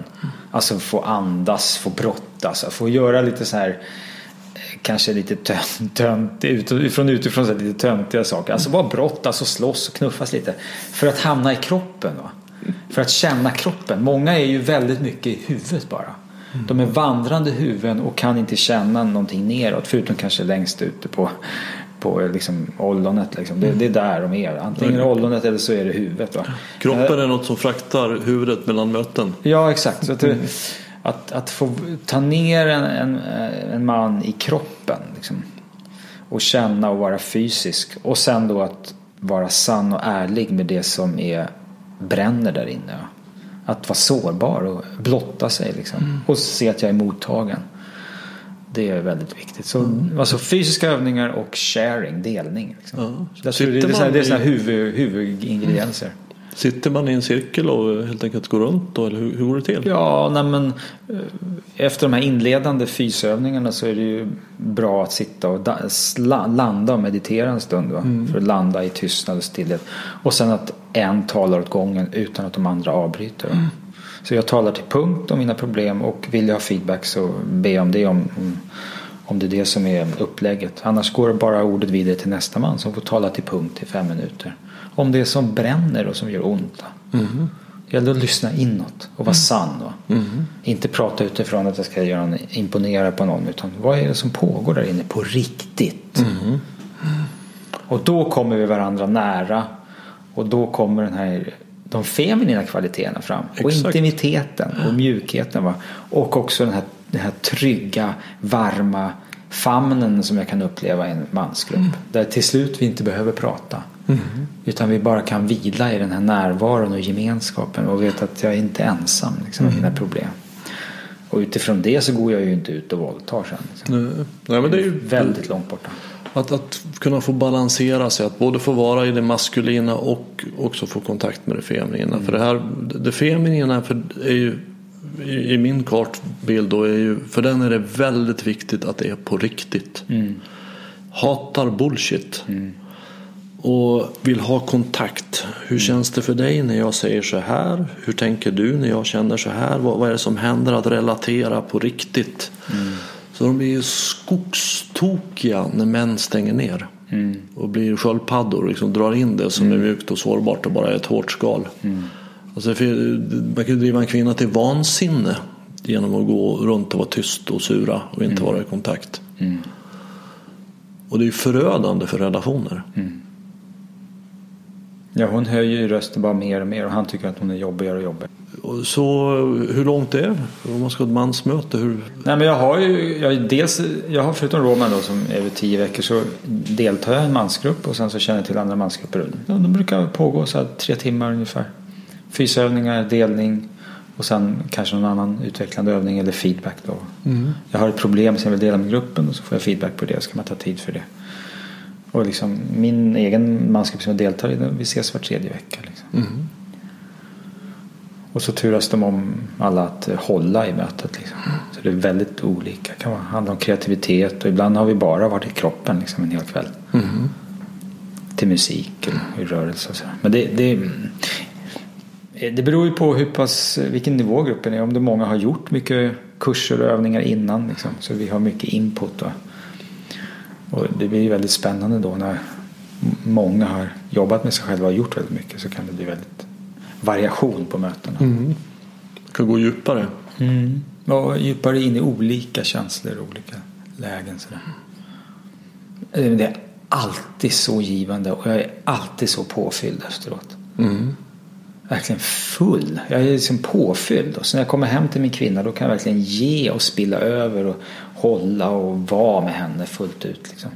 S2: Alltså få andas, få brottas, få göra lite så här kanske lite tönt, tönt ut, från utifrån så lite töntiga saker. Alltså bara brottas och slåss och knuffas lite. För att hamna i kroppen. Va? För att känna kroppen. Många är ju väldigt mycket i huvudet bara. De är vandrande huvuden och kan inte känna någonting neråt förutom kanske längst ute på, på liksom ollonet. Liksom. Det, det är där de är. Antingen är ollonet eller så är det huvudet. Va?
S1: kroppen är något som fraktar huvudet mellan möten.
S2: Ja, exakt. Så att, det, att, att få ta ner en, en, en man i kroppen liksom, och känna och vara fysisk och sen då att vara sann och ärlig med det som är bränner där inne. Att vara sårbar och blotta sig liksom. och se att jag är mottagen. Det är väldigt viktigt. Så, alltså fysiska övningar och sharing, delning. Liksom.
S1: Ja.
S2: Tror det, är så det är sådana huvud, huvudingredienser.
S1: Sitter man i en cirkel och helt enkelt går runt då, eller hur, hur går det till?
S2: Ja, nej men eh, efter de här inledande fysövningarna så är det ju bra att sitta och landa och meditera en stund. Va? För att landa i tystnad och stillhet. Och sen att en talar åt gången utan att de andra avbryter. Va? Så jag talar till punkt om mina problem och vill jag ha feedback så jag om det om, om, om det är det som är upplägget. Annars går bara ordet vidare till nästa man som får tala till punkt i fem minuter. Om det som bränner och som gör ont. Va? Det gäller att lyssna inåt och vara sann. Va? Inte prata utifrån att jag ska göra en, imponera på någon. Utan vad är det som pågår där inne på riktigt? Och då kommer vi varandra nära. Och då kommer den här, de feminina kvaliteterna fram. Och
S1: Exakt.
S2: intimiteten och mjukheten. Va? Och också den här, den här trygga, varma famnen som jag kan uppleva i en mansgrupp. Där till slut vi inte behöver prata. Utan vi bara kan vila i den här närvaron och gemenskapen och veta att jag är inte ensam liksom, med mina problem. Och utifrån det så går jag ju inte ut och våldtar sen. Liksom.
S1: Nej, Nej, men det är ju
S2: Väldigt långt borta.
S1: att, att kunna få balansera sig. Att både få vara i det maskulina och också få kontakt med det feminina. För det här, det feminina för, är ju i, i min kartbild då är ju, för den är det väldigt viktigt att det är på riktigt. Hatar bullshit. Och vill ha kontakt. Hur känns det för dig när jag säger så här? Hur tänker du när jag känner så här? Vad, vad är det som händer? Att relatera på riktigt. Så de blir skogstokiga när män stänger ner. Och blir sköldpaddor och liksom drar in det som är mjukt och sårbart och bara är ett hårt skal. Alltså, för, man kan driva en kvinna till vansinne genom att gå runt och vara tyst och sura och inte vara i kontakt. Och det är förödande för relationer.
S2: Ja, hon höjer ju rösten bara mer och mer och han tycker att hon är jobbigare och jobbigare.
S1: Så hur långt är det? Om man ska ha ett mansmöte? Hur...
S2: Nej men jag har ju, jag, dels, jag har förutom Roman då som är över tio veckor så deltar jag i en mansgrupp och sen så känner jag till andra mansgrupper. De brukar pågå så här tre timmar ungefär. Fysövningar, delning och sen kanske någon annan utvecklande övning eller feedback då. Jag har ett problem som jag vill dela med gruppen och så får jag feedback på det kan man ta tid för det. Och liksom min egen mansgrupp som jag deltar i, vi ses var tredje vecka. Liksom. Och så turas de om alla att eh, hålla i mötet. Liksom. Så det är väldigt olika. Det kan handla om kreativitet och ibland har vi bara varit i kroppen liksom, en hel kväll. Till musik eller i rörelse och så. Men det, det, eh, det beror ju på hur pass, vilken nivå gruppen är. Om det många har gjort mycket kurser och övningar innan. Liksom, så vi har mycket input. Och, och det blir väldigt spännande då när många har jobbat med sig själva och gjort väldigt mycket. Så kan det bli väldigt variation på mötena.
S1: kan gå djupare.
S2: Mm. Och djupare in i olika känslor och olika lägen. Sådär. Eh, Det är alltid så givande och jag är alltid så påfylld efteråt. Verkligen full. Jag är liksom påfylld. Och så när jag kommer hem till min kvinna då kan jag verkligen ge och spilla över och hålla och vara med henne fullt ut. Liksom.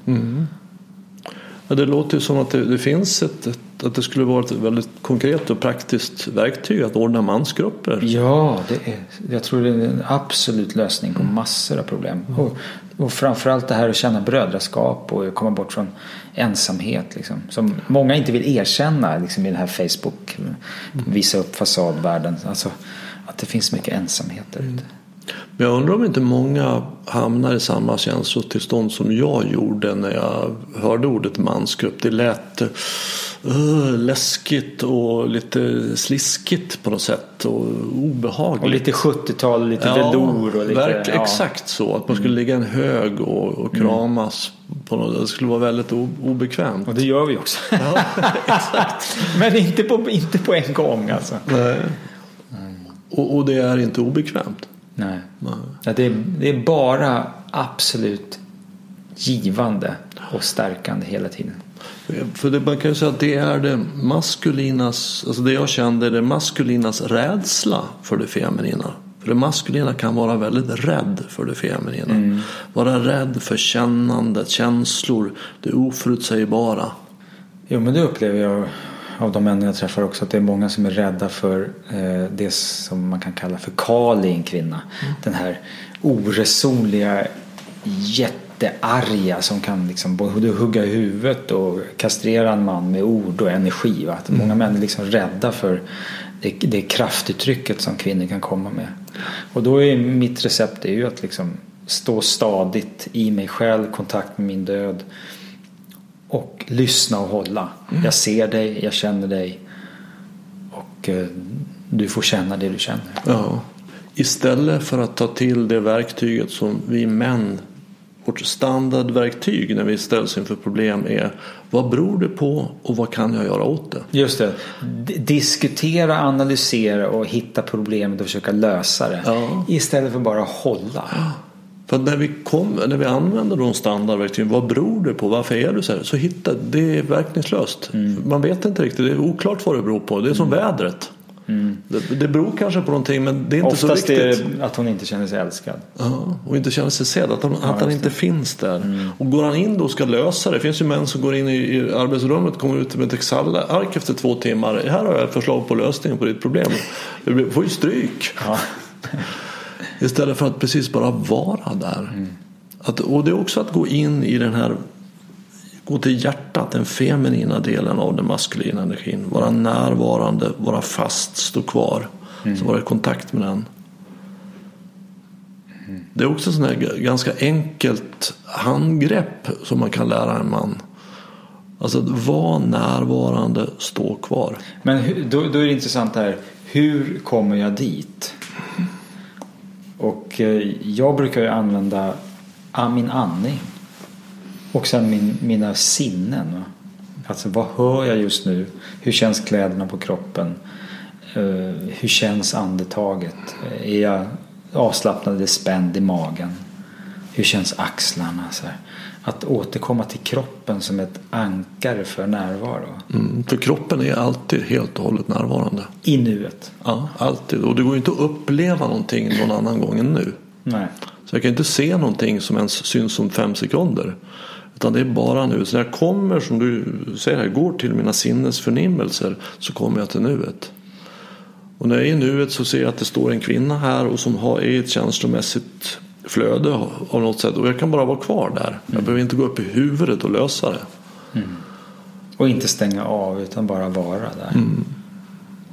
S1: Ja, det låter ju som att det, det finns ett, ett att det skulle vara ett väldigt konkret och praktiskt verktyg att ordna mansgrupper.
S2: Ja, det är, jag tror det är en absolut lösning på massor av problem. Och, och framförallt det här att känna brödraskap och komma bort från ensamhet. Liksom, som många inte vill erkänna liksom, i den här Facebook. Visa upp fasadvärlden. Alltså, att det finns mycket ensamhet där ute.
S1: Men jag undrar om inte många hamnar i samma känslotillstånd som jag gjorde när jag hörde ordet mansgrupp. Det lät uh, läskigt och lite sliskigt på något sätt och obehagligt.
S2: Och lite 70-tal, lite
S1: Ja,
S2: velour och lite...
S1: verk,
S2: ja.
S1: Exakt så. Att man skulle ligga i en hög och, och kramas. På något, det skulle vara väldigt obekvämt.
S2: Och det gör vi också.
S1: Ja, exakt.
S2: Men inte på, inte på en gång alltså.
S1: Nej. Och, och det är inte obekvämt.
S2: Nej.
S1: Nej.
S2: Det, är, det är bara absolut givande och stärkande hela tiden.
S1: För det, man kan ju säga att det är det maskulinas, alltså det jag kände, det maskulinas rädsla för det feminina. För det maskulina kan vara väldigt rädd för det feminina. Vara rädd för kännandet, känslor, det oförutsägbara.
S2: Jo men det upplever jag av de män jag träffar också att det är många som är rädda för eh, det som man kan kalla för kal i en kvinna. Den här oresonliga jättearga som kan liksom både hugga i huvudet och kastrera en man med ord och energi. Va? Att Många män är liksom rädda för det, det kraftuttrycket som kvinnor kan komma med. Och då är mitt recept är ju att liksom stå stadigt i mig själv, kontakt med min död och lyssna och hålla. Jag ser dig, jag känner dig och eh, du får känna det du känner.
S1: Ja. Istället för att ta till det verktyget som vi män, vårt standardverktyg när vi ställs inför problem är vad beror det på och vad kan jag göra åt det?
S2: Just det. D- diskutera, analysera och hitta problemet och försöka lösa det.
S1: Ja.
S2: Istället för bara hålla.
S1: För när vi, kom, när vi använder de standardverktygen, vad beror det på? Varför är du så här? Så hitta, det är verkningslöst. Man vet inte riktigt, det är oklart vad det beror på. Det är som vädret. Det, det beror kanske på någonting men det är inte
S2: Oftast
S1: så
S2: är
S1: viktigt.
S2: det att hon inte känner sig älskad.
S1: Ja, och inte känner sig sedd, att han, att han inte finns där. Och går han in då och ska lösa det. Det finns ju män som går in i, i arbetsrummet kommer ut med ett Excel-ark efter två timmar. Här har jag ett förslag på lösningen på ditt problem. Du får ju stryk.
S2: Ja.
S1: Istället för att precis bara vara där. Att, och det är också att gå in i den här Gå till hjärtat, den feminina delen av den maskulina energin. Vara närvarande, vara fast, stå kvar. Så vara i kontakt med den. Det är också här g- ganska enkelt handgrepp som man kan lära en man. Alltså att vara närvarande, stå kvar.
S2: Men då, då är det intressant här. Hur kommer jag dit? Och eh, jag brukar ju använda min andning. Och sen min, mina sinnen. Alltså vad hör jag just nu? Hur känns kläderna på kroppen? Eh, hur känns andetaget? Är jag avslappnad eller spänd i magen? Hur känns axlarna? Så här. Att återkomma till kroppen som ett ankare för närvaro.
S1: Mm, för kroppen är alltid helt och hållet närvarande.
S2: I nuet.
S1: Ja, alltid. Och det går ju inte att uppleva någonting någon annan gång än nu.
S2: Nej.
S1: Så jag kan inte se någonting som ens syns om fem sekunder. Utan det är bara nu. Så när jag kommer, som du säger här, går till mina sinnesförnimmelser så kommer jag till nuet. Och när jag är i nuet så ser jag att det står en kvinna här och som har är i ett känslomässigt flöde av något sätt. Och jag kan bara vara kvar där. Jag behöver inte gå upp i huvudet och lösa det.
S2: Och inte stänga av utan bara vara där.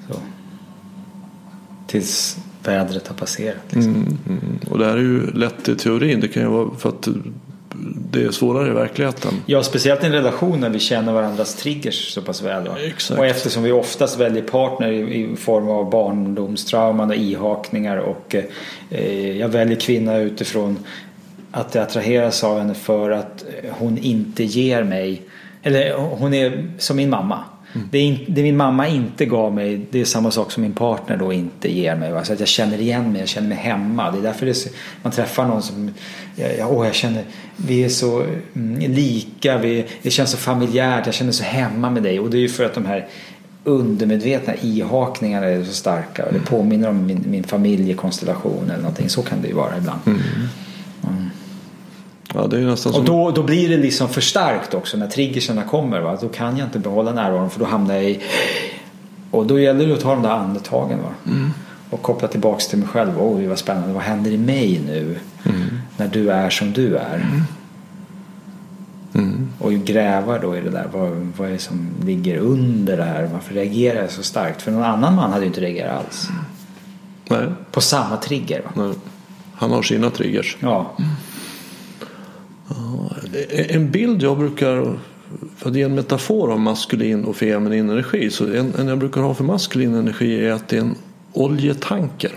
S2: Så. Tills vädret har passerat. Liksom.
S1: Mm, mm. Och det här är ju lätt i teorin. Det kan ju vara för att det är svårare i verkligheten.
S2: Ja, speciellt i en relation när vi känner varandras triggers så pass väl.
S1: Exakt.
S2: Och eftersom vi oftast väljer partner i, i form av barndomstrauman och ihakningar och eh, jag väljer kvinna utifrån att jag attraheras av henne för att hon inte ger mig eller hon är som min mamma. Det, är in, det min mamma inte gav mig det är samma sak som min partner då inte ger mig. Så att jag känner igen mig, jag känner mig hemma. Det är därför det är så, man träffar någon som jag, åh, jag känner, vi är så mm, lika, vi, det känns så familjärt, jag känner så hemma med dig. Och det är ju för att de här undermedvetna ihakningarna är så starka. Och det påminner om min, min familjekonstellation eller någonting. Så kan det ju vara ibland.
S1: Ja, det är nästan.
S2: Och då, då blir det liksom för starkt också när triggerserna kommer. Va? Då kan jag inte behålla närvaron för då hamnar jag i... Och då gäller det att ta de där andetagen. Va?
S1: Mm.
S2: Och koppla tillbaks till mig själv. Oj vad spännande, vad händer i mig nu?
S1: Mm.
S2: När du är som du är.
S1: Mm.
S2: Och gräva då i det där. Vad, vad är det som ligger under det här? Varför reagerar jag så starkt? För någon annan man hade ju inte reagerat alls.
S1: Nej,
S2: På samma trigger. Va?
S1: nej. Han har sina triggers.
S2: Ja.
S1: En bild jag brukar, för att ge en metafor om maskulin och feminin energi. Så en, en jag brukar ha för maskulin energi är att det är en oljetanker.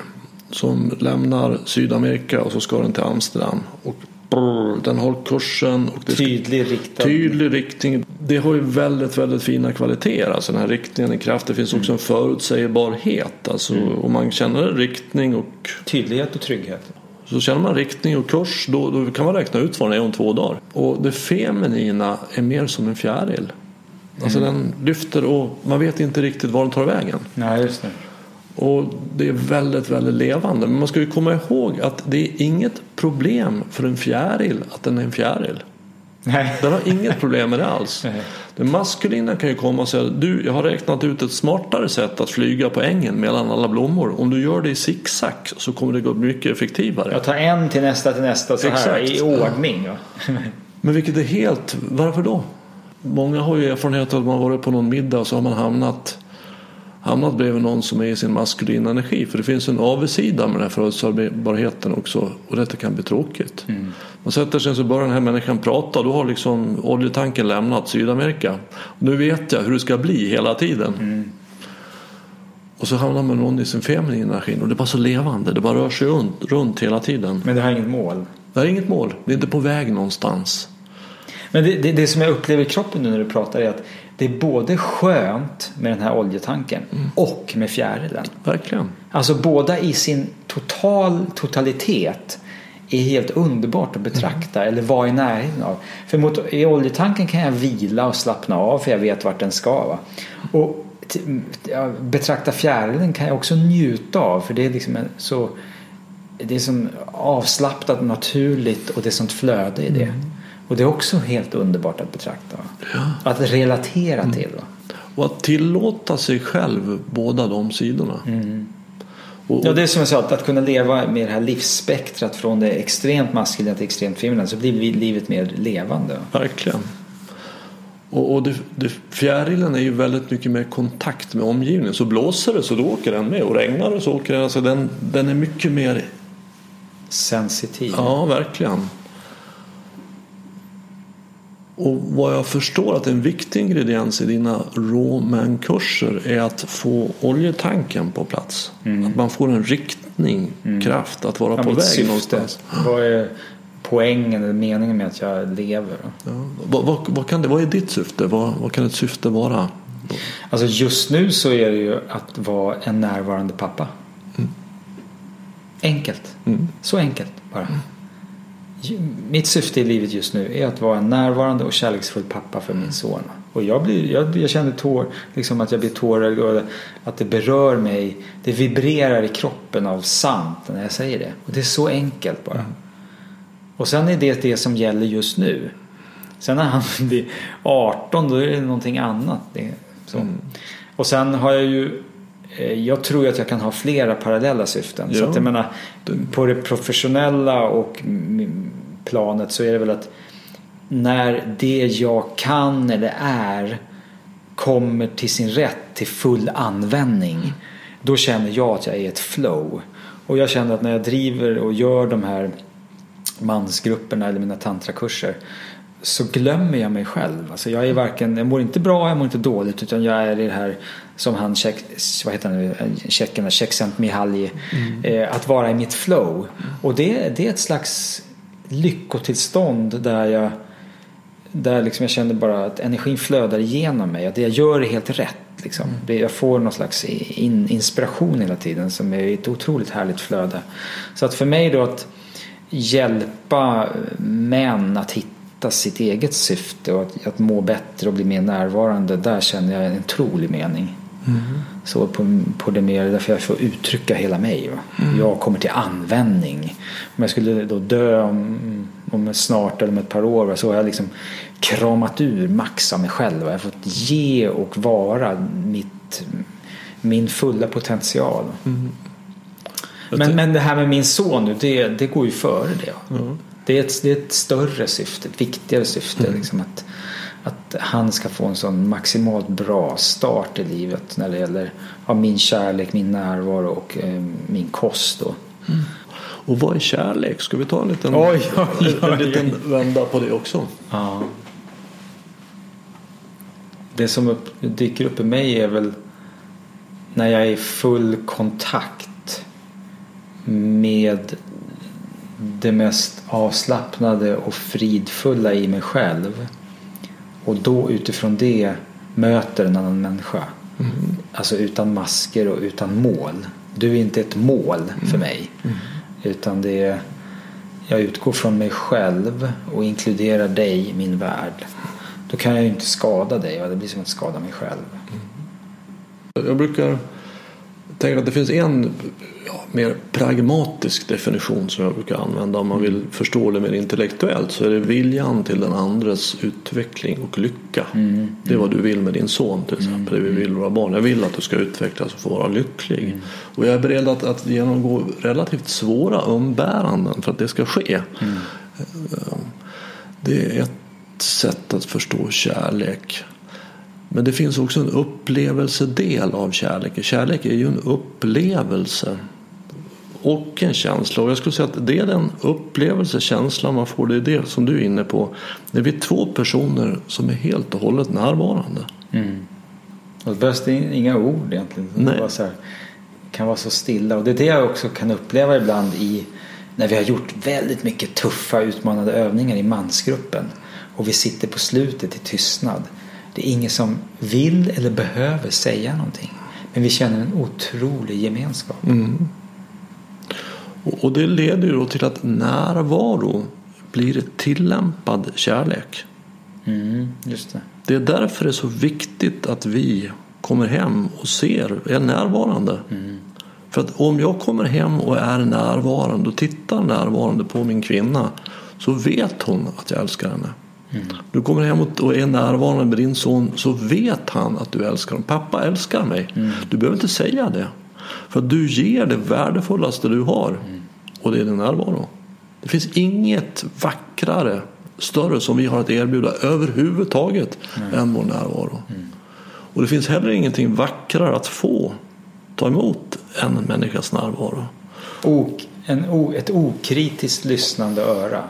S1: Som lämnar Sydamerika och så ska den till Amsterdam. Och brrr, den har kursen. Och det
S2: Tydlig riktad.
S1: tydlig riktning. Det har ju väldigt, väldigt fina kvaliteter. Alltså den här riktningen i kraft. Det finns också en förutsägbarhet. Alltså om man känner en riktning och
S2: Tydlighet och trygghet.
S1: Så känner man riktning och kurs då, då kan man räkna ut vad den är om två dagar. Och det feminina är mer som en fjäril. Alltså den lyfter och man vet inte riktigt var den tar vägen.
S2: Nej, just det.
S1: Och det är väldigt, väldigt levande. Men man ska ju komma ihåg att det är inget problem för en fjäril att den är en fjäril.
S2: Nej.
S1: Den har inget problem med det alls. Det maskulina kan ju komma och säga du, jag har räknat ut ett smartare sätt att flyga på ängen mellan alla blommor. Om du gör det i zigzag så kommer det gå mycket effektivare.
S2: Jag tar en till nästa till nästa så här
S1: Exakt.
S2: i ordning. Va?
S1: Men vilket är helt, varför då? Många har ju erfarenhet av att man varit på någon middag och så har man hamnat hamnat bredvid någon som är i sin maskulina energi. För det finns en avigsida med den här förutsägbarheten också och detta kan bli tråkigt. Man sätter sig så börjar den här människan prata och då har liksom oljetanken lämnat Sydamerika. Nu vet jag hur det ska bli hela tiden. Och så hamnar man någon i sin feminina energi och det är bara så levande. Det bara rör sig runt, runt hela tiden.
S2: Men det har inget mål.
S1: Det är inget mål. Det är inte på väg någonstans.
S2: Men det, det, det som jag upplever i kroppen nu när du pratar är att det är både skönt med den här oljetanken och med fjärilen.
S1: Verkligen.
S2: Alltså båda i sin total totalitet är helt underbart att betrakta eller vara i närheten av. För mot, i oljetanken kan jag vila och slappna av för jag vet vart den ska. Va? Och betrakta fjärilen kan jag också njuta av för det är liksom en, så det är som avslappnat naturligt och det är sånt flöde i det. Och det är också helt underbart att betrakta. Va? Att relatera till. Va?
S1: Och att tillåta sig själv båda de sidorna. Och,
S2: Ja, det är som jag sa, att, att kunna leva med det här livsspektrat från det extremt maskulina till extremt feminina så blir livet mer levande.
S1: Verkligen. Och, och det, det, fjärilen är ju väldigt mycket mer kontakt med omgivningen. Så blåser det så då åker den med och regnar det så åker den. Alltså den, den är mycket mer,
S2: Sensitiv.
S1: ja verkligen. Och vad jag förstår att en viktig ingrediens i dina råmän-kurser är att få oljetanken på plats. Att man får en riktning, kraft att vara
S2: Ja,
S1: på väg
S2: syfte.
S1: någonstans.
S2: Vad är poängen eller meningen med att jag lever?
S1: Ja. Vad, vad, vad, kan det, vad är ditt syfte? Vad, vad kan ett syfte vara?
S2: Alltså just nu så är det ju att vara en närvarande pappa. Enkelt.
S1: Mm.
S2: Så enkelt bara. Mitt syfte i livet just nu är att vara en närvarande och kärleksfull pappa för min son. Och jag, blir, jag, jag känner tår, liksom att jag blir tårögd och att det berör mig. Det vibrerar i kroppen av sant när jag säger det. Och det är så enkelt bara. Och sen är det det som gäller just nu. Sen när han blir 18 då är det någonting annat. Det, så. Och sen har jag ju jag tror att jag kan ha flera parallella syften. Så
S1: Ja.
S2: att jag menar, på det professionella och planet så är det väl att när det jag kan eller är kommer till sin rätt till full användning då känner jag att jag är i ett flow. Och jag känner att när jag driver och gör de här mansgrupperna eller mina tantrakurser så glömmer jag mig själv. Alltså jag är varken, jag mår inte bra, jag mår inte dåligt utan jag är i det här som han, tjeck, vad heter han nu, tjecken, Csikszent Mihalj, eh, att vara i mitt flow. Och det, det är ett slags lyckotillstånd där jag där liksom jag känner bara att energin flödar igenom mig. Att det jag gör är helt rätt. Liksom. Det- Jag får någon slags in, inspiration hela tiden som är ett otroligt härligt flöde. Så att för mig då att hjälpa män att hitta sitt eget syfte och att, att må bättre och bli mer närvarande. Där känner jag en otrolig mening. Så på, på det mer, därför jag får uttrycka hela mig. Va? Jag kommer till användning. Om jag skulle då dö om, om snart eller om ett par år så har jag liksom kramat ur max av mig själv. Jag har fått ge och vara mitt, min fulla potential.
S1: Mm.
S2: Men, men det här med min son nu, det, det går ju före det.
S1: Mm.
S2: Det, är ett, det är ett större syfte, ett viktigare syfte.
S1: Mm.
S2: Liksom att, att han ska få en sån maximalt bra start i livet när det gäller ja, min kärlek, min närvaro och eh, min kost. Då.
S1: Och vad är kärlek? Ska vi ta en liten,
S2: Oj, oj, oj,
S1: en, en liten vända på det också?
S2: Ja. Det som upp, dyker upp i mig är väl när jag är i full kontakt med det mest avslappnade och fridfulla i mig själv. Och då utifrån det möter en annan människa. Alltså utan masker och utan mål. Du är inte ett mål för mig. Utan det är jag utgår från mig själv och inkluderar dig i min värld. Då kan jag ju inte skada dig det blir som att skada mig själv.
S1: Jag brukar tänka att det finns en ja, mer pragmatisk definition som jag brukar använda om man vill förstå det mer intellektuellt så är det viljan till den andres utveckling och lycka. Det är vad du vill med din son till exempel. Det vi vill våra barn. Jag vill att du ska utvecklas och få vara lycklig. Och jag är beredd att, att genomgå relativt svåra umbäranden för att det ska ske. Det är ett sätt att förstå kärlek. Men det finns också en upplevelsedel av kärlek. Kärlek är ju en upplevelse och en känsla. Och jag skulle säga att det är den upplevelsekänslan man får. Det är det som du är inne på. Vi är två personer som är helt och hållet närvarande.
S2: Och det behövs det inga ord egentligen. Det
S1: Nej.
S2: så här, kan vara så stilla. Och det är det jag också kan uppleva ibland i när vi har gjort väldigt mycket tuffa utmanande övningar i mansgruppen. Och vi sitter på slutet i tystnad. Det är ingen som vill eller behöver säga någonting. Men vi känner en otrolig gemenskap.
S1: Och och det leder ju då till att närvaro blir tillämpad kärlek.
S2: Mm, just det.
S1: Det är därför det är så viktigt att vi kommer hem och ser, är närvarande. För att om jag kommer hem och är närvarande och tittar närvarande på min kvinna så vet hon att jag älskar henne. Du kommer hem och och är närvarande med din son så vet han att du älskar honom. Pappa älskar mig. Du behöver inte säga det. För du ger det värdefullaste du har och det är din närvaro. Det finns inget vackrare, större som vi har att erbjuda överhuvudtaget än vår närvaro. Och det finns heller ingenting vackrare att få ta emot än en människas närvaro.
S2: Ok, en, ett okritiskt lyssnande öra.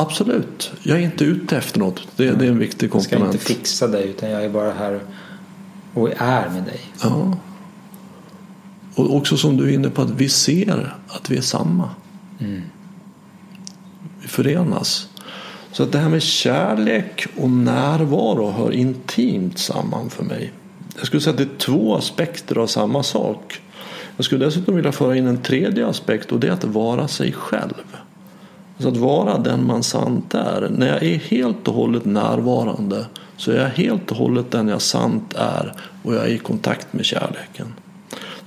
S1: Absolut, jag är inte ute efter något. Det, det är en viktig
S2: Jag ska
S1: komponent.
S2: inte fixa dig utan jag är bara här och är med dig.
S1: Ja. Och också som du är inne på att vi ser att vi är samma. Vi förenas. Så att det här med kärlek och närvaro hör intimt samman för mig. Jag skulle säga att det är två aspekter av samma sak. Jag skulle dessutom vilja föra in en tredje aspekt och det är att vara sig själv. Alltså att vara den man sant är. När jag är helt och hållet närvarande så är jag helt och hållet den jag sant är och jag är i kontakt med kärleken.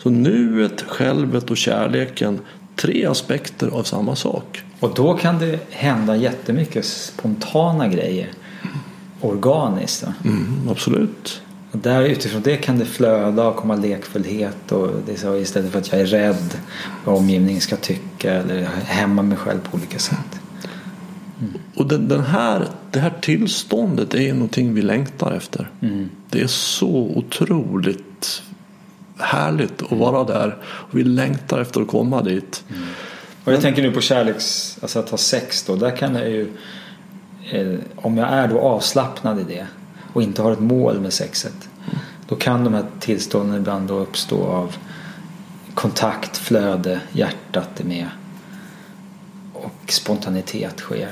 S1: Så nuet, självet och kärleken, tre aspekter av samma sak.
S2: Och då kan det hända jättemycket spontana grejer. Organiskt.
S1: Mm, absolut.
S2: Och där utifrån det kan det flöda och komma lekfullhet. Och det är så istället för att jag är rädd vad omgivningen ska tycka. Eller hämma mig själv på olika sätt.
S1: Och den, den här, det här tillståndet är någonting vi längtar efter. Det är så otroligt härligt att vara där. Och vi längtar efter att komma dit.
S2: Och jag tänker nu på kärleks, alltså att ha sex då. Där kan jag ju, eh, om jag är då avslappnad i det och inte har ett mål med sexet. Då kan de här tillstånden ibland då uppstå av kontakt, flöde, hjärtat är med. Och spontanitet sker.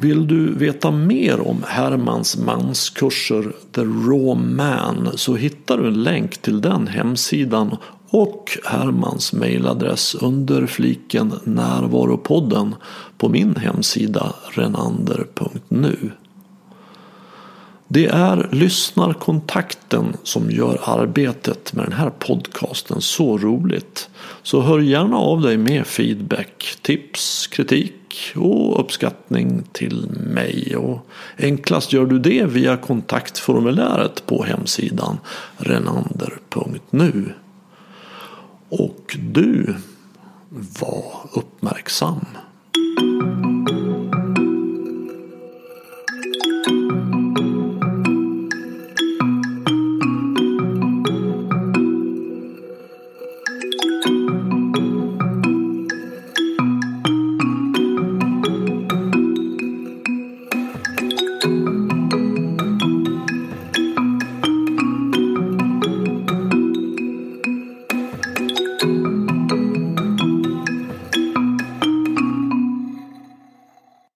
S1: Vill du veta mer om Hermans manskurser The Raw Man så hittar du en länk till den hemsidan och Hermans mejladress under fliken Närvaropodden på min hemsida renander.nu. Det är lyssnarkontakten som gör arbetet med den här podcasten så roligt. Så hör gärna av dig med feedback, tips, kritik och uppskattning till mig. Och enklast gör du det via kontaktformuläret på hemsidan renander.nu. Och du, var uppmärksam.